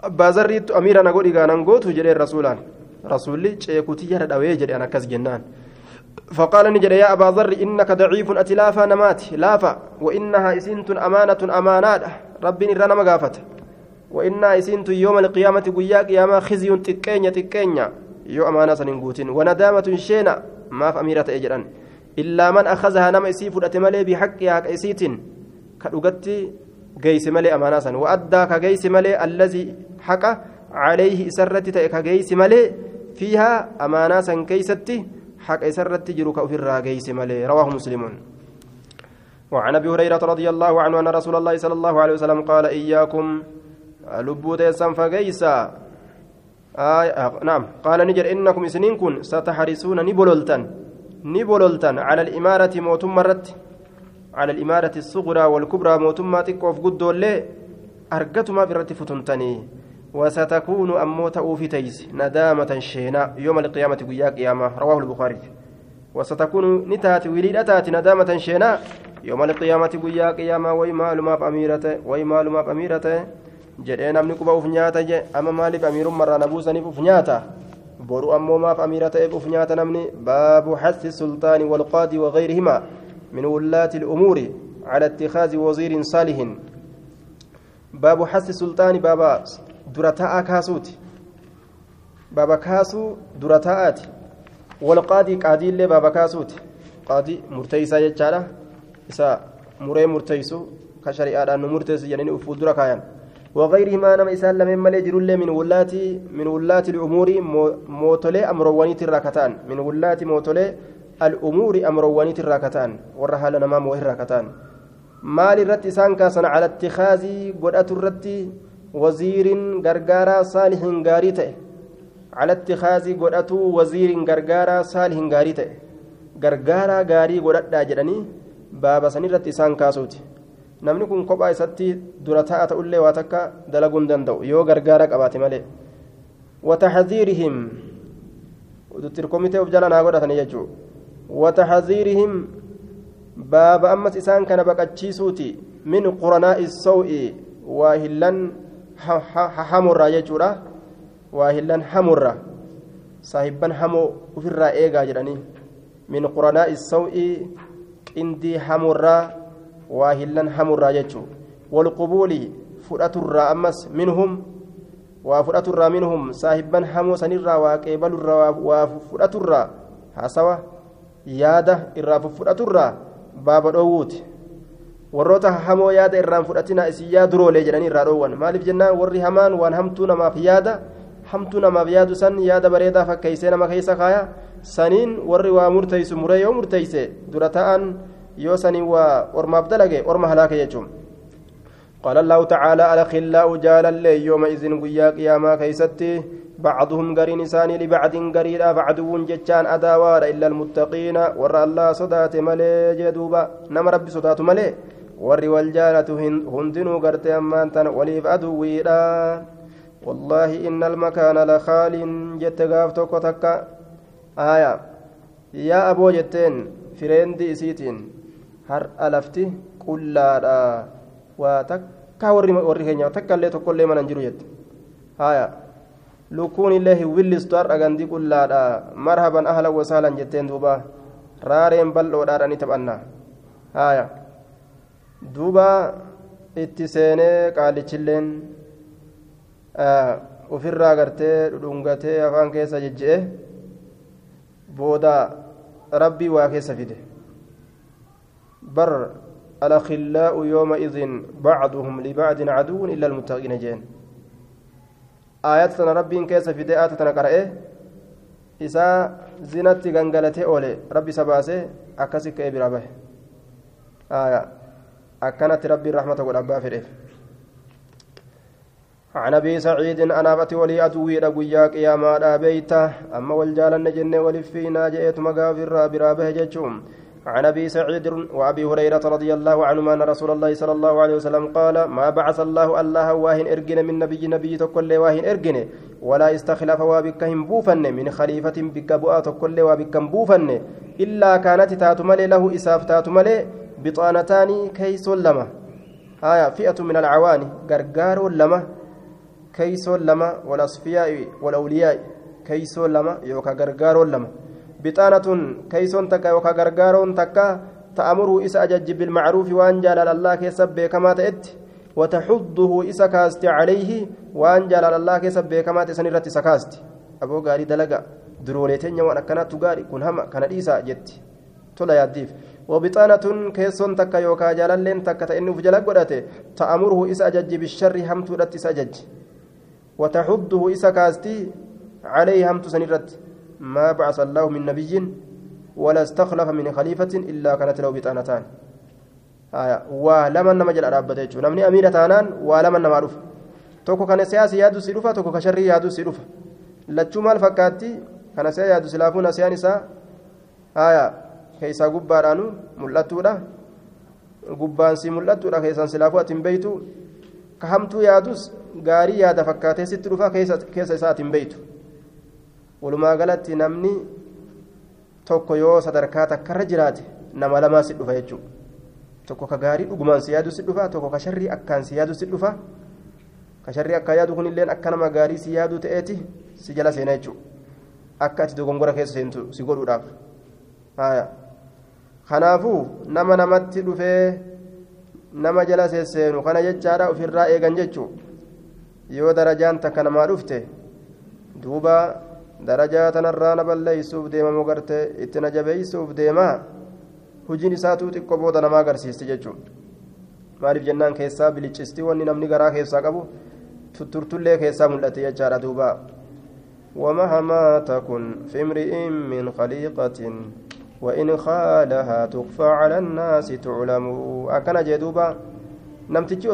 أبا زريت أمير أنغوت إيغان أنغوت جدي رسولان رسولي شيكوت جر دأوي جدي أنا كز جنان فقال نجد يا أبا ذر إنك ضعيف أتلافا نمات لافا وإنها إسنت أمانة أمانات ربي نرانا مقافته وإنا إسنت يوم القيامة قيا قيامة خزي تكينيا تكينيا يو أمانة سننقوتين وندامة شينا ما في أميرة أجران إلا من أخذها نما إسيف الأتمالي بحقها كإسيت كأغتي جيس ملي أمانة سن وأدى كجيس ملي الذي حق عليه إسرت كجيس ملي فيها أمانة سن كيستي حق إسرت جروك أفر جيس ملي رواه مسلم وعن أبي هريرة رضي الله عنه أن رسول الله صلى الله عليه وسلم قال إياكم lubbuu teessan ni jedhe innakum isiniin kun sataxarisuuna ni bololtan ni bololtan cala alimaarati mootummaa irratti cala alimaarati الصغرى والكبرى mootummaa xiqqoof guddoollee argatumaaf irratti futuntanii وستكون أمو تأوفي تيس ندامة شينا يوم القيامة قيا قيامة رواه البخاري وستكون نتات وليد أتات ندامة شينا يوم القيامة قيا قيامة ويمال ما أميرته ويمال ما أميرته jedhee namni quba uf nyaata je ama maaliif amiirummarraa na buusaniif uf nyaata boru ammoo maaf amiira ta'eef uf nyaata namni baabu xasi sultaani walqaadii wagayrihimaa min wullaati الأمور على اتخاذ وزير صالح باب حث السلطان بابا درتاء كاسوت بابا كاسو درتاءات والقاضي قاضي اللي بابا كاسوت قاضي مرتيسا يجعله إسا مري مرتيسو كشريعة أنه مرتيس يعني أفول دركايان وغيرهما نما إسان لمن ملي جرولي من ولاة من ولاة الأمور موتولي أمروانيت الراكتان من ولاة موتولي الأمور أمروانيت الراكتان ورها لنا ما موهر راكتان مال الرت إسان كاسن على اتخاذ قدأت الرت وزير غرغارا صالح غاريته على اتخاذ قدأت وزير غرغارا صالح غاريته غرغارا غاري قدأت جدني بابا سنرت إسان كاسوتي. Namni kun kophaa isatti dura ta'a ta'ullee waa takka dalaguu hin danda'u yoo gargaara qabaate malee wataxadiirihim tirkomitee of jala naa godhatanii jechuudha wataxadiirihim baaba ammas isaan kana baqachiisuuti min quranaa'i saw'i waa hillan hamurraa jechuudha waa hillan hamurra saahibban hamoo ofirraa eegaa jedhanii min quranaa'i saw'i qindii hamurraa waa hillan hamurraa jechuu walqubuuli fudhaturraa ammas minhum waa fudhaturraa minhum saahibban hamoo sanirraa waa qeebalurraa waa fudhaturraa hasawa yaada irraa fudhaturraa baaba dhoowwuuti warroota hamoo yaada irraan fudhatina isin yaaduroolee jedhanii irraa dhoowwan maaliif jennaan warri hamaan waan hamtuu namaaf yaada hamtuu namaaf yaadu san yaada bareedaa fakkeeysee nama keessa kaaya saniin warri waa murteeysu muree yoo murteeyse dura ta'an yoo saniin waa ormaaf dalage orma قال الله تعالى الأخلاء جالا يومئذ قيا قياما كيستي بعضهم قرين ساني لبعض قرينا فعدو جتان أداوار إلا المتقين ور الله صدات ملي جدوبا نم ربي صدات ملي ور والجالة هندنو قرتي أمان تن وليف أدويرا والله إن المكان لخال جت غافتك تكا آية يا أبو جتين فريندي إسيتين har'a lafti qullaadha. Waa takka warri keenya takkaallee tokkollee mana hin jiru jette. Haya lukuun illee hin willistu har'a gandii qullaadha. Marhaban ahla wasaalan jetteen duuba. Raareen bal'oodhaadha ni taphannaa. Haya duuba itti seenee qaalichilleen ofirraa gartee dhudhungatee afaan keessa jejje'e booda rabbii waa keessa fide. Idin bacduhum libacdin caduwun illa almuttaqiina jeen aayata tana rabbiin keessa fide aata tana qara'e isaa zinatti gangalatee oole rabbi isa baasee akkasi ka'ee biraa bahe akkanatti rabbiin rahmata godhan baa fedheef عن ابي سعيد أنا فتي ولي ادوي رغيا قياما بيتا اما والجالن جنة ولفينا جئت مغافر برابه جچوم عن أبي سعيد وأبي هريرة رضي الله عنهما أن رسول الله صلى الله عليه وسلم قال ما بعث الله الله واهن إرجن من نبي نبي تكل واهن إرجن ولا استخلف وبكهم بوفن من خليفة بك بؤا تكل وبكم بوفن إلا كانت تاتمل له إساف تاتمل بطانتان كيس لما. آية فئة من العواني غرغار لما كيس لما والأصفياء والأولياء كيس لما يوكا غرغار لما. بطانة كيسون تكا وكا غرغارون تكا تأمره إسا أجج بالمعروف وأن جلال الله كسب كما تأت وتحضه إسا كاست عليه وأن جلال الله كسب كما تسنرت سكاست أبو غاري دلقا دروليتين وأنا كانت غاري كن هما كان إيسا جت تولا يديف وبطانة كيسون تكا يوكا جلالين تكا تأنه في جلال قدته تأمره إسا أجج بالشر همت رت إسا أجج. وتحضه إسا كاستي عليه همت سنرت. ما بعث الله من نبي ولا استخلف من خليفة إلا كانت له بطانتان آية ولما نما جل أرابته نمني أميرة تانان ولما نما رف tokko kana siyaasa yaadu si dhufa tokko ka sharrii yaadu si dhufa lachuu maal fakkaatti kana siyaa yaadu silaafuu nasiyaan isaa haya keessaa gubbaadhaanu mul'attuudha gubbaan si mul'attuudha keessaan silaafuu ati hin beeytu ka hamtuu yaadus gaarii yaada fakkaatee sitti dhufa keessa isaa walumaa galatti namni tokko yoo sadarkaa takkarra jiraate nama lamaa si dhufa jechuudha tokko ka gaarii dhugumaan si yaadu si dhufa tokko ka sharrii akkaan si yaadu si dhufa ka sharrii akka yaadu kunilleen akka nama gaarii si yaadu ta'eeti si jala seena jechuudha akka ati dogongora keessa seentu si godhuudhaaf kanaafuu nama namatti dhufee nama jala seennu kana jechaadha ofirraa eegan jechuudha yoo darajaan takka namaa dhufte duuba. Darajaa tanarraa na balleeysuuf deemamu garte itti na jabeeysuuf deemaa hujiin isaatuu xiqqoo booda namaa agarsiisti jechuudha maaliif jennaan keessaa biliccisti wanni namni garaa keessaa qabu tutturtullee keessaa mul'ate jechaadha duuba ومهما تكن في امرئ من خليقة وإن خالها تخفى على الناس تعلم أكن جدوبا نمتجي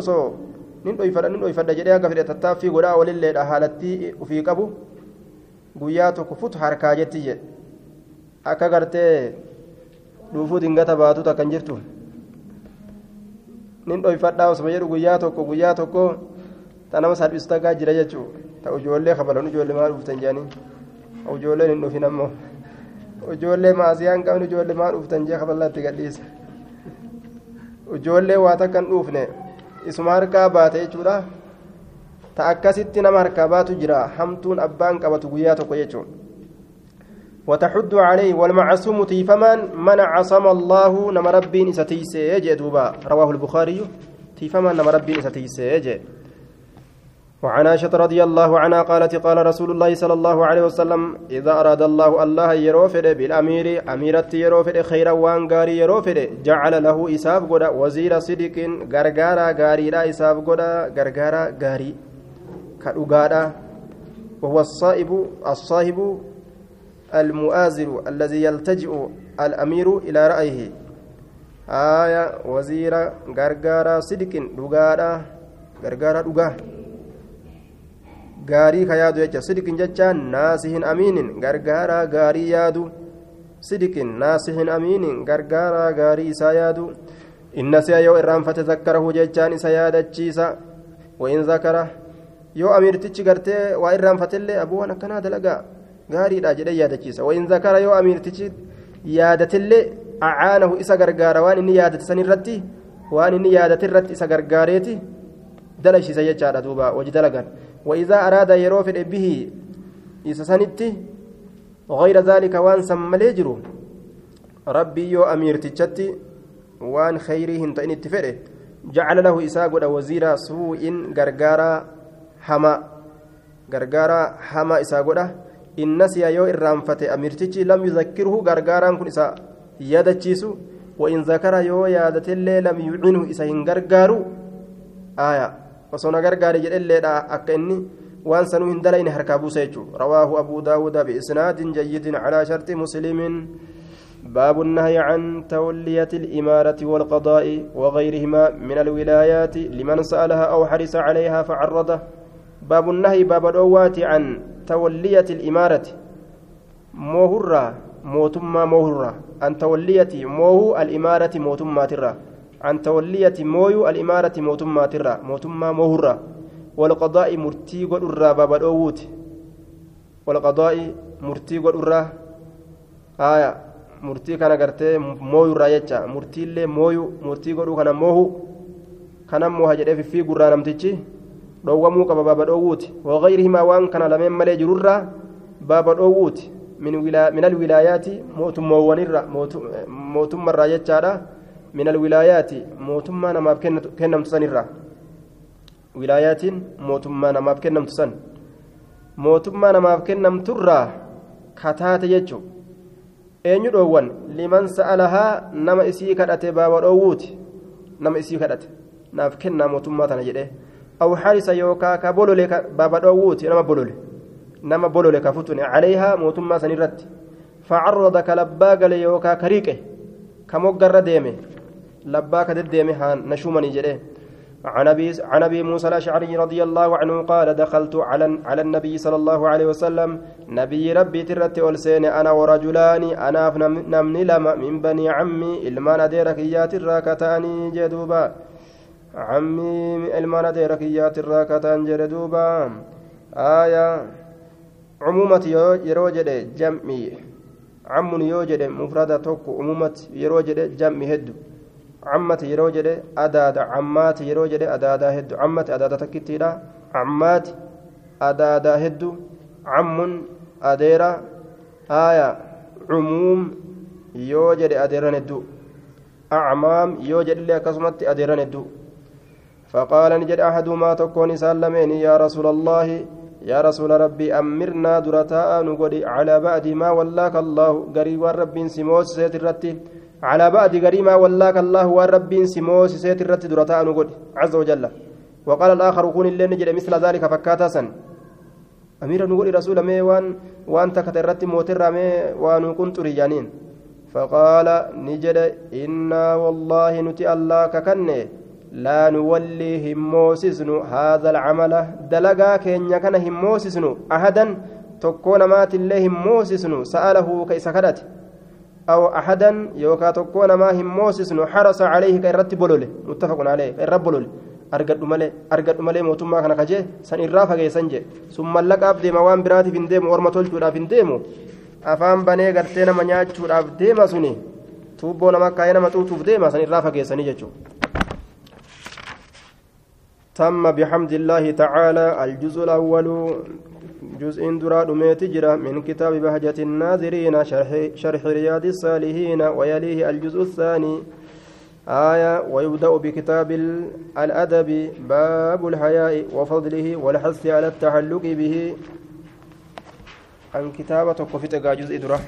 nin dhoyfadha nin dhoyfadha jedhee akka fedhe tattaaffii godhaa walilleedha haalattii ufii qabu guyyaa tokko futu harkaa jetti jedhe akka gartee dhuufuu dingata baatu takkan jirtu nin dhoyfadhaa osuma jedhu guyyaa tokko guyyaa tokko ta nama salphisu takkaa jira jechuu ta ijoollee kabalan ijoollee maa dhuftan jedhanii ijoolleen hin dhufin ammoo ijoollee maasiyaa hin qabne ijoollee maa dhuftan jee kabalatti gadhiisa ijoollee waa takka dhuufne isuma harkaa baate jechuudha ta akkasitti nama harkaa baatu jira. Hamtuun abbaan qabatu guyyaa tokko jechuun. وتحد عليه والمعصوم تيفمان من عصم الله نما ربين ستيسي يجي دوبا رواه البخاري تيفمان نما ربين ستيسي يجي وعن عائشة رضي الله عنها قالت قال رسول الله صلى الله عليه وسلم إذا أراد الله الله يروفد بالأمير أميرة يروفد خيرا وان غاري يروفد جعل له إساف قدا وزير صدق غرغارا غاري لا إساف قدا غرغارا غاري كالوغادا وهو الصائب الصاحب المؤازر الذي يلتجئ الأمير إلى رأيه آية وزير غرغارا صدق لغادا غرغارا لغادا gaarii ka yaadu jecha sidikin jechaan naasihin amiinin gargaaraa gaarii yaadu sidikin naasihin amiinin gargaaraa gaarii isaa yaadu inna si'a yoo irraanfate zakkarahu jechaan isa yaadachiisa wain zakara yoo amiirtichi gartee waa irraanfatellee abuwaan akkanaa dalagaa gaariidha jedhee yaadachiisa wain zakara yoo amiirtichi yaadatellee acaanahu isa gargaara waan inni yaadate san irratti waan inni yaadate irratti isa gargaareeti dalashiisa jechaadha duuba waji dalagan وإذا أراد يروفد به إسسنتي غير ذلك وان سملي جرو ربي يو أمير تجتي وان خيره تئن اتفره جعل له إساق وزير سوء غرغارا غرغارا حما إساق إن نسي يو إرامفت أمير تجي لم يذكره غرغارا كن إسا يادتشيسو وإن ذكر يو يادت اللي لم يعنه إسا هنغرغارو آية gargaare jedhelleedha akka inni waan sanuu hin dalayne harkaa buusa jechuudha. Rawaahu abuu daawuda biisnaadin jayyidin calaa sharti muslimin. باب النهي عن تولية الإمارة والقضاء وغيرهما من الولايات لمن سألها أو حرص عليها فعرضه باب النهي باب الأوات عن تولية الإمارة. موهرة موتما موهرة. أن تولية موه الإمارة موتما ترى. عن تولية مويو الإمارة موتما ترى. موتما موهرة. والقضاء مرتي قد الرا باب الأووت والقضاء مرتي قد الرا آية. مرتي كان قرتي مويو رأيتشا. مرتي اللي مويو مرتي قد كان موهو. كان موها جدي في dhowwamuu qaba baaba dhoowwuuti wagayrihimaa waan kana lameen malee jirurraa baaba dhoowwuuti min alwilaayaati mootummoowwanirra mootummarraa jechaadha الولايات موتما نماف كنمت سنرا ولايات موتما نماف كنمت سن موتما نماف كنمت الرا كتات يجو eenyu dhoowwan liman sa'alahaa nama isii kadhate baaba dhoowwuuti nama isii kadhate naaf kennaa mootummaa tana jedhee nama bolole nama bolole ka futune caleeyhaa mootummaa san irratti facarrada ka labbaa gale yookaa ka riiqe ka moggarra deeme لباك دديمي هان نشومني جده. عن أبي عن أبي موسى الأشعري رضي الله عنه قال دخلت على على النبي صلى الله عليه وسلم. نبي ربي ترت ألسين أنا ورجلان أنا نمني لما من بني عمي المان ديرك يات الراكتاني جدوبا. عمي المان ديرك يات الراكتان جدوبا آية عمومة يروجد جمعي عم يوجد مفردة توك عمومة يروجد جمعي هدو adaada cammaati yeroo jedhe adaadaa heddu cammati adaada takkittiidha cammaati adaadaa heddu cammun adeera haaya cumuum yoo jedhe adeeran heddu acmaam yoo jedhillee akkasumatti adeeran heddu فقال نجد أحدهما تكون سالمين يا رسول الله يا رسول ربي أمرنا درتاء نقول على بعد ما ولاك الله قريب رب سموس سيت الرتي. على بعد قريما ولاك الله والرب سموس سيت الرت درتاء نقول عز وجل. وقال الآخر كون اللي نجد مثل ذلك فكاتا سن. أمير نقول رسول مي وان تكت الرت موتر مي وان كنت رجانين. فقال نجد إنا والله نتي الله ككني لا نولي هموسسن هذا العمل دلقا كين كان هموسسن أحدا تكون مات الله هموسسن سأله كيس كدت أو أحدا يوكا تكون ما هموسسن حرص عليه كيرت بلوله متفق عليه كيرت بلوله argadhu malee argadhu malee mootummaa kana kaje san irraa fageessan je sun mallaqaaf deema waan biraatiif hin deemu orma tolchuudhaaf hin deemu afaan banee gartee nama nyaachuudhaaf deema suni tuubboo nama kaayee nama xuuxuuf deema san irraa fageessanii jechuudha. تم بحمد الله تعالى الجزء الأول جزء درا تجرى من كتاب بهجة الناظرين شرح, شرح رياض الصالحين ويليه الجزء الثاني. آية ويبدأ بكتاب الأدب باب الحياء وفضله والحث على التعلق به. عن كتابة كفت جزء دره